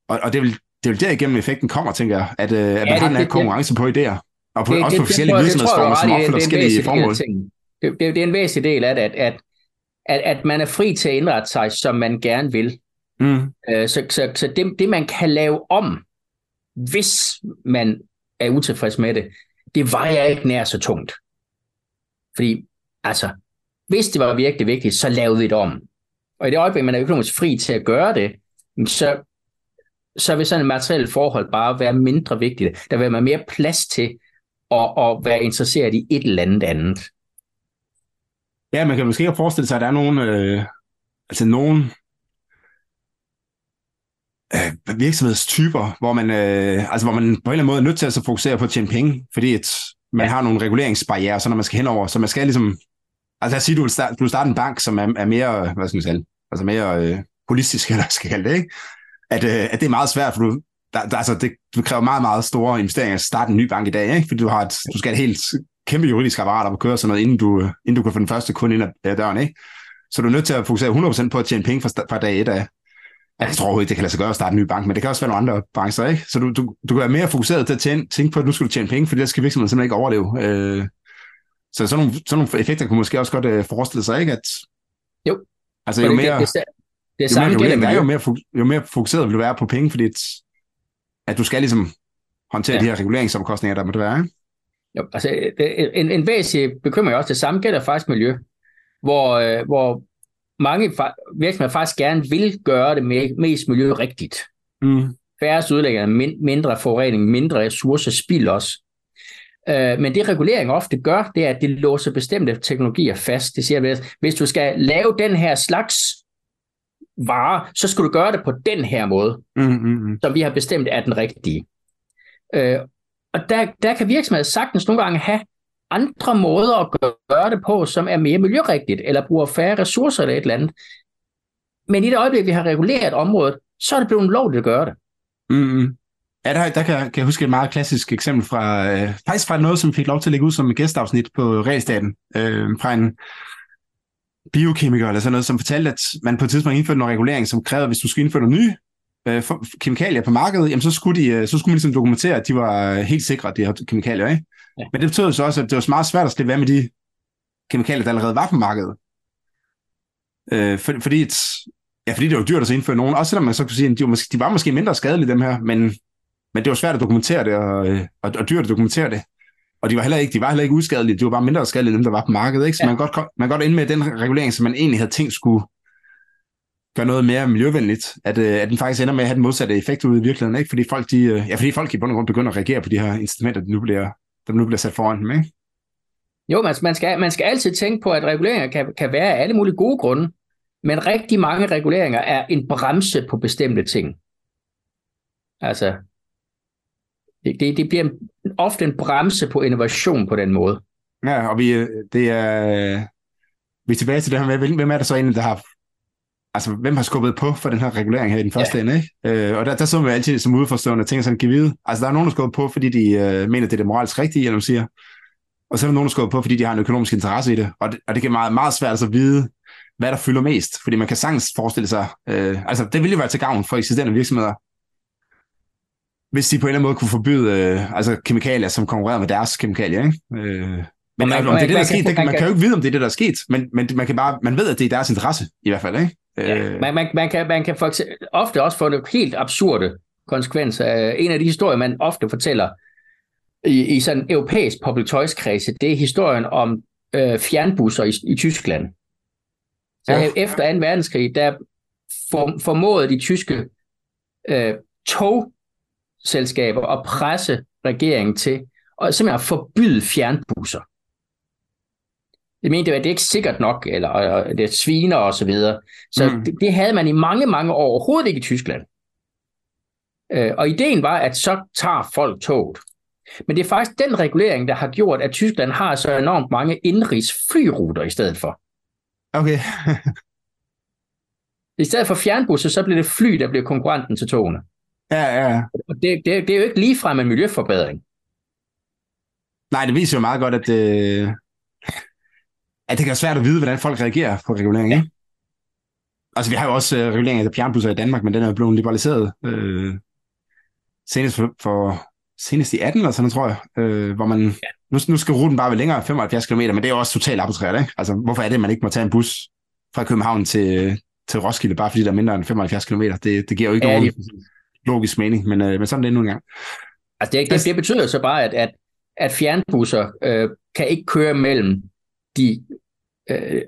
Og, og det, vil, det vil derigennem effekten kommer, tænker jeg, at, øh, at ja, man det, har den her konkurrence på idéer. Og på, det, også på forskellige virksomhedsformer, som opfylder forskellige formål. Det, det, det er en væsentlig del af det, at, at, at, at man er fri til at indrette sig, som man gerne vil. Mm. Øh, så så, så det, det, man kan lave om, hvis man er utilfreds med det, det vejer ikke nær så tungt. Fordi, altså, hvis det var virkelig vigtigt, så lavede vi det om. Og i det øjeblik, man er økonomisk fri til at gøre det, så, så vil sådan et materielt forhold bare være mindre vigtigt. Der vil være mere plads til at, at være interesseret i et eller andet andet. Ja, man kan måske ikke forestille sig, at der er nogen, øh, altså nogen øh, virksomhedstyper, hvor man, øh, altså hvor man på en eller anden måde er nødt til at så fokusere på at tjene penge, fordi at man ja. har nogle reguleringsbarriere, så når man skal henover, så man skal ligesom, altså jeg siger, du vil starte, du vil starte en bank, som er, er mere, hvad skal man sige, altså mere øh, holistisk, eller skal kalde det, ikke? At, øh, at det er meget svært, for du, der, der, altså det, du kræver meget, meget store investeringer at starte en ny bank i dag, ikke? Fordi du, har et, du skal have et helt kæmpe juridisk apparat op at køre sådan noget, inden du, inden du kan få den første kunde ind ad døren, ikke? Så du er nødt til at fokusere 100% på at tjene penge fra, fra dag et af. Jeg tror overhovedet ikke, det kan lade sig gøre at starte en ny bank, men det kan også være nogle andre brancher, ikke? Så du, du, du kan være mere fokuseret til at tjene, tænke på, at nu skal du tjene penge, for det skal virksomheden simpelthen ikke overleve. Øh, så sådan nogle, sådan nogle effekter kunne måske også godt øh, forestille sig, ikke? At, jo. Altså jo mere, det, det, det, det jo, mere regulering er, jo mere, jo mere fokuseret vil du være på penge, fordi at, at du skal ligesom håndtere ja. de her reguleringsomkostninger, der måtte være, ikke? Jo, altså en, en væsentlig bekymring også, det samme gælder faktisk miljø, hvor, øh, hvor mange virksomheder faktisk gerne vil gøre det mest miljørigtigt. Mm. Færre udlægger, mindre forurening, mindre ressourcespild også. Øh, men det regulering ofte gør, det er, at det låser bestemte teknologier fast. Det siger, at hvis du skal lave den her slags vare, så skal du gøre det på den her måde, mm, mm, mm. som vi har bestemt er den rigtige. Øh, og der, der kan virksomheder sagtens nogle gange have andre måder at gøre det på, som er mere miljørigtigt, eller bruger færre ressourcer eller et eller andet. Men i det øjeblik, vi har reguleret området, så er det blevet lovligt at gøre det. Mm-hmm. Ja, der, der kan, kan jeg huske et meget klassisk eksempel fra, øh, faktisk fra noget, som fik lov til at ligge ud som et gæstafsnit på Realstaten, øh, fra en biokemiker eller sådan noget, som fortalte, at man på et tidspunkt indførte noget regulering, som krævede, at hvis du skulle indføre nogle nye øh, kemikalier på markedet, jamen så skulle, de, øh, så skulle man ligesom dokumentere, at de var øh, helt sikre, de her kemikalier. Ikke? Ja. Men det betød så også, at det var meget svært at slippe af med de kemikalier, der allerede var på markedet. Øh, for, fordi, et, ja, fordi det var dyrt at indføre nogen, også selvom man så kunne sige, at de var, måske, de var måske mindre skadelige, dem her, men, men det var svært at dokumentere det, og, og, og dyrt at dokumentere det. Og de var heller ikke, de var heller ikke uskadelige, de var bare mindre skadelige, dem der var på markedet. Ikke? Så ja. man, godt, man kan godt ende med den regulering, som man egentlig havde tænkt skulle gøre noget mere miljøvenligt, at, øh, at den faktisk ender med at have den modsatte effekt ude i virkeligheden, ikke? Fordi folk, de, øh, ja, fordi folk i bund og grund begynder at reagere på de her instrumenter, der nu bliver, der nu bliver sat foran dem, ikke? Jo, man, man, skal, man skal altid tænke på, at reguleringer kan, kan være af alle mulige gode grunde, men rigtig mange reguleringer er en bremse på bestemte ting. Altså, det, det, det bliver en, ofte en bremse på innovation på den måde. Ja, og vi, det er, vi er tilbage til det her med, hvem er der så egentlig, der har altså, hvem har skubbet på for den her regulering her i den første ja. ende, ikke? Øh, og der, der så vi altid som udforstående ting sådan, give vide. Altså, der er nogen, der skubber på, fordi de øh, mener, det er det moralsk rigtige, eller siger. Og så er der nogen, der skubber på, fordi de har en økonomisk interesse i det. Og det, og det kan meget, meget svært altså at vide, hvad der fylder mest. Fordi man kan sagtens forestille sig, øh, altså det ville jo være til gavn for eksisterende virksomheder, hvis de på en eller anden måde kunne forbyde øh, altså kemikalier, som konkurrerer med deres kemikalier. Ikke? Øh, men man, om det er det, der er sket, man kan jo ikke vide, om det er det, der er sket, men, men man, kan bare, man ved, at det er deres interesse, i hvert fald. Ikke? Ja, øh. man, man, man, kan, man kan for eksempel, ofte også få det helt absurde konsekvenser. En af de historier, man ofte fortæller i, i sådan en europæisk public toys kredse, det er historien om øh, fjernbusser i, i Tyskland. Så ja. efter 2. verdenskrig, der for, formåede de tyske øh, togselskaber at presse regeringen til at simpelthen at forbyde fjernbusser. Det mente, at det er ikke sikkert nok, eller det er sviner og så videre. Så mm. det, det havde man i mange, mange år overhovedet ikke i Tyskland. Øh, og ideen var, at så tager folk toget. Men det er faktisk den regulering, der har gjort, at Tyskland har så enormt mange indrigs flyruter i stedet for. Okay. I stedet for fjernbusser, så bliver det fly, der bliver konkurrenten til togene. Ja, ja. Og det, det, det er jo ikke ligefrem en miljøforbedring. Nej, det viser jo meget godt, at, øh, at det kan være svært at vide, hvordan folk reagerer på regulering. Ja. Altså, vi har jo også øh, regulering af fjernbusser i Danmark, men den er blevet liberaliseret øh, senest for, for senest i 18 eller sådan tror jeg, øh, hvor man, ja. nu, nu skal ruten bare være længere, 75 km, men det er jo også totalt arbitrært, ikke? Altså, hvorfor er det, at man ikke må tage en bus fra København til, til Roskilde, bare fordi der er mindre end 75 km? Det, det giver jo ikke ja, nogen logisk mening, men, øh, men sådan er det nu engang. Altså, det, det, det betyder så bare, at, at, at fjernbusser øh, kan ikke køre mellem de øh,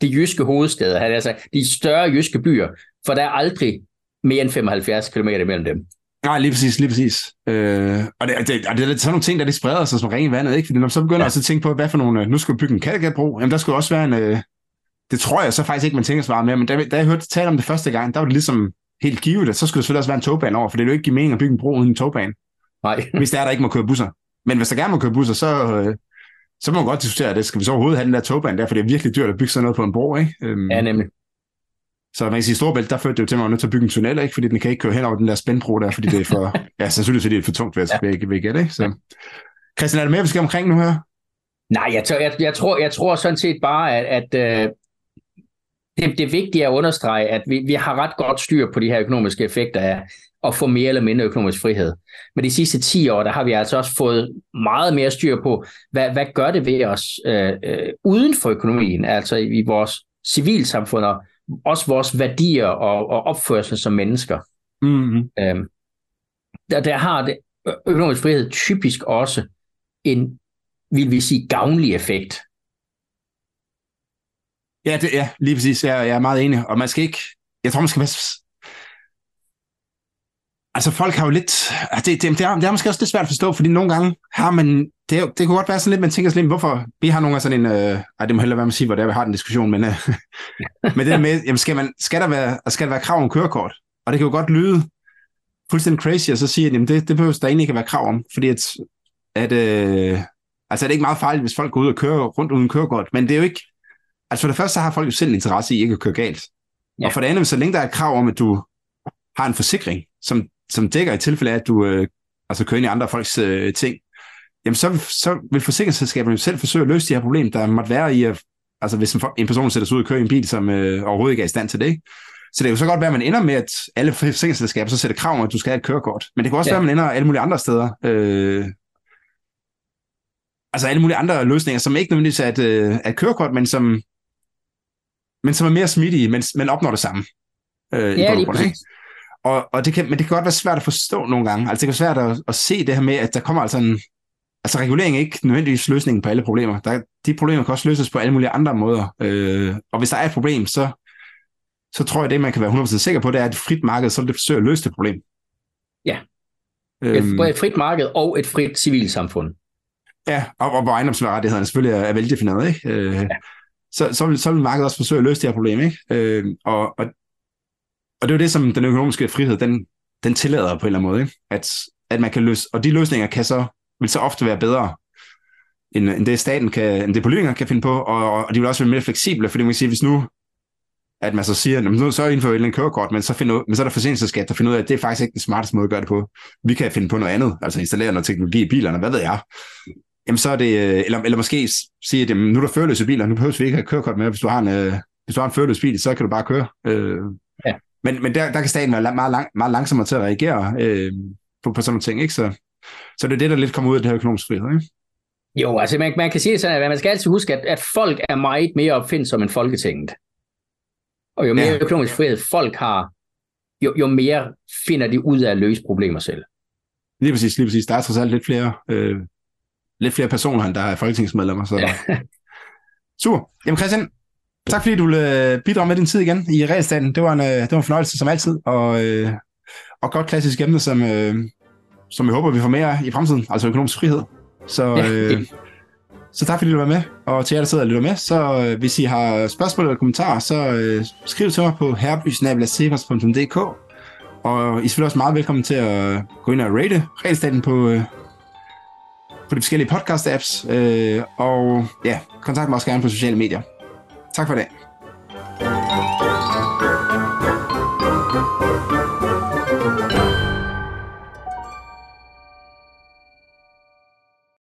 de jyske hovedsteder, altså de større jyske byer, for der er aldrig mere end 75 km mellem dem. Nej, lige præcis, lige præcis. Øh, og, det, det, og det er sådan nogle ting, der det spreder sig som i vandet, ikke? Fordi når man så begynder ja. også at tænke på, hvad for nogle, nu skal vi bygge en Kattegatbro, jamen der skulle også være en, øh, det tror jeg så faktisk ikke, man tænker så meget mere, men da, da jeg hørte tale om det første gang, der var det ligesom helt givet, at så skulle der selvfølgelig også være en togbane over, for det er jo ikke give mening at bygge en bro uden en togbane. Nej. hvis der er, der ikke må køre busser. Men hvis der gerne må køre busser, så, øh, så må man godt diskutere det. Skal vi så overhovedet have den der togbane der, for det er virkelig dyrt at bygge sådan noget på en bro, ikke? Øhm, ja, nemlig. Så man kan sige, Storbælt, der førte det jo til, at man var nødt til at bygge en tunnel, ikke? fordi den kan ikke køre hen over den der spændbro der, fordi det er for, ja, sandsynligvis fordi det er for tungt, ved, ja. ved, ved gætte, ikke? Så. Christian, er der mere, vi skal omkring nu her? Nej, jeg, jeg, jeg, tror, jeg tror sådan set bare, at, at uh, det, det er vigtigt at understrege, at vi, vi har ret godt styr på de her økonomiske effekter af at få mere eller mindre økonomisk frihed. Men de sidste 10 år, der har vi altså også fået meget mere styr på, hvad, hvad gør det ved os øh, øh, uden for økonomien, altså i, vores civilsamfund og også vores værdier og, og opførsel som mennesker. Mm-hmm. Øhm, der, der har det økonomisk frihed typisk også en, vil vi sige, gavnlig effekt. Ja, det, ja lige præcis. Jeg, jeg er meget enig. Og man skal ikke... Jeg tror, man skal være Altså folk har jo lidt, altså, det, det, det, er, det er måske også lidt svært at forstå, fordi nogle gange har man, det, det kunne godt være sådan lidt, man tænker sådan lidt, hvorfor, vi har nogle af sådan en, øh, ej, det må hellere være med at sige, hvor det er, vi har den diskussion, men, øh, men det med, jamen, skal, man, skal, der være, skal der være krav om kørekort? Og det kan jo godt lyde fuldstændig crazy, og så sige, at jamen, det, det behøver der egentlig ikke at være krav om, fordi at, at øh, altså er det ikke meget farligt, hvis folk går ud og kører rundt uden kørekort, men det er jo ikke, altså for det første, så har folk jo selv interesse i ikke at køre galt. Ja. Og for det andet, så længe der er et krav om, at du har en forsikring, som som dækker i tilfælde af, at du øh, altså kører ind i andre folks øh, ting, jamen så, så vil forsikringsselskaberne selv forsøge at løse de her problemer, der måtte være i, at, altså hvis en, en person sætter sig ud og kører i en bil, som øh, overhovedet ikke er i stand til det, ikke? Så det er jo så godt være, at man ender med, at alle forsikringsselskaber så sætter krav om, at du skal have et kørekort. Men det kan også ja. være, at man ender alle mulige andre steder. Øh, altså alle mulige andre løsninger, som ikke nødvendigvis er et, øh, et kørekort, men som, men som er mere smidige, men, men opnår det samme. Øh, ja, lige præcis. Og, og det kan, men det kan godt være svært at forstå nogle gange. Altså det kan være svært at, at se det her med, at der kommer altså en... Altså regulering er ikke nødvendigvis løsningen på alle problemer. Der, de problemer kan også løses på alle mulige andre måder. Øh, og hvis der er et problem, så, så tror jeg, det man kan være 100% sikker på, det er, at et frit marked, så vil det forsøge at løse det problem. Ja. Øhm, et frit marked og et frit civilsamfund. Ja, og, og hvor ejendomsrettighederne selvfølgelig er, er veldefineret. Ikke? Øh, ja. så, så, vil, så vil markedet også forsøge at løse det her problem. Ikke? Øh, og, og og det er jo det, som den økonomiske frihed, den, den tillader på en eller anden måde, ikke? At, at man kan løse, og de løsninger kan så, vil så ofte være bedre, end, end det staten kan, end det politikere kan finde på, og, og de vil også være mere fleksible, fordi man kan sige, hvis nu, at man så siger, nu så indfører vi en kørekort, men så, finder, men så er der forsinkelseskat, der finder ud af, at det er faktisk ikke den smarteste måde at gøre det på. Vi kan finde på noget andet, altså installere noget teknologi i bilerne, hvad ved jeg. Jamen så er det, øh, eller, eller måske sige, at jamen, nu er der førløse biler, nu behøver vi ikke have kørekort med, hvis du har en, øh, hvis du har en førerløs bil, så kan du bare køre. Øh, ja. Men, men der, der kan staten være meget, lang, meget langsommere til at reagere øh, på, på sådan nogle ting. Ikke? Så, så det er det, der lidt kommer ud af det her økonomiske frihed. Ikke? Jo, altså man, man kan sige sådan, at man skal altid huske, at, at folk er meget mere opfindsomme end Folketinget. Og jo mere ja. økonomisk frihed folk har, jo, jo mere finder de ud af at løse problemer selv. Lige præcis, lige præcis. Der er trods alt lidt flere, øh, lidt flere personer, end der er folketingsmedlemmer. Så. Ja. Super. Jamen Christian, Tak fordi du ville øh, bidrage med din tid igen i regelstaten. Det var en, øh, det var en fornøjelse som altid, og, øh, og godt klassisk emne, som, som jeg håber, vi får mere i fremtiden, altså økonomisk frihed. Så, ja, øh, så tak fordi du var med, og til jer, der sidder og lytter med, så hvis I har spørgsmål eller kommentarer, så øh, skriv til mig på herbysnabelagsevers.dk og I er selvfølgelig også meget velkommen til at gå ind og rate regelstaten på, øh, på de forskellige podcast-apps, øh, og ja, kontakt mig også gerne på sociale medier. Tak for det.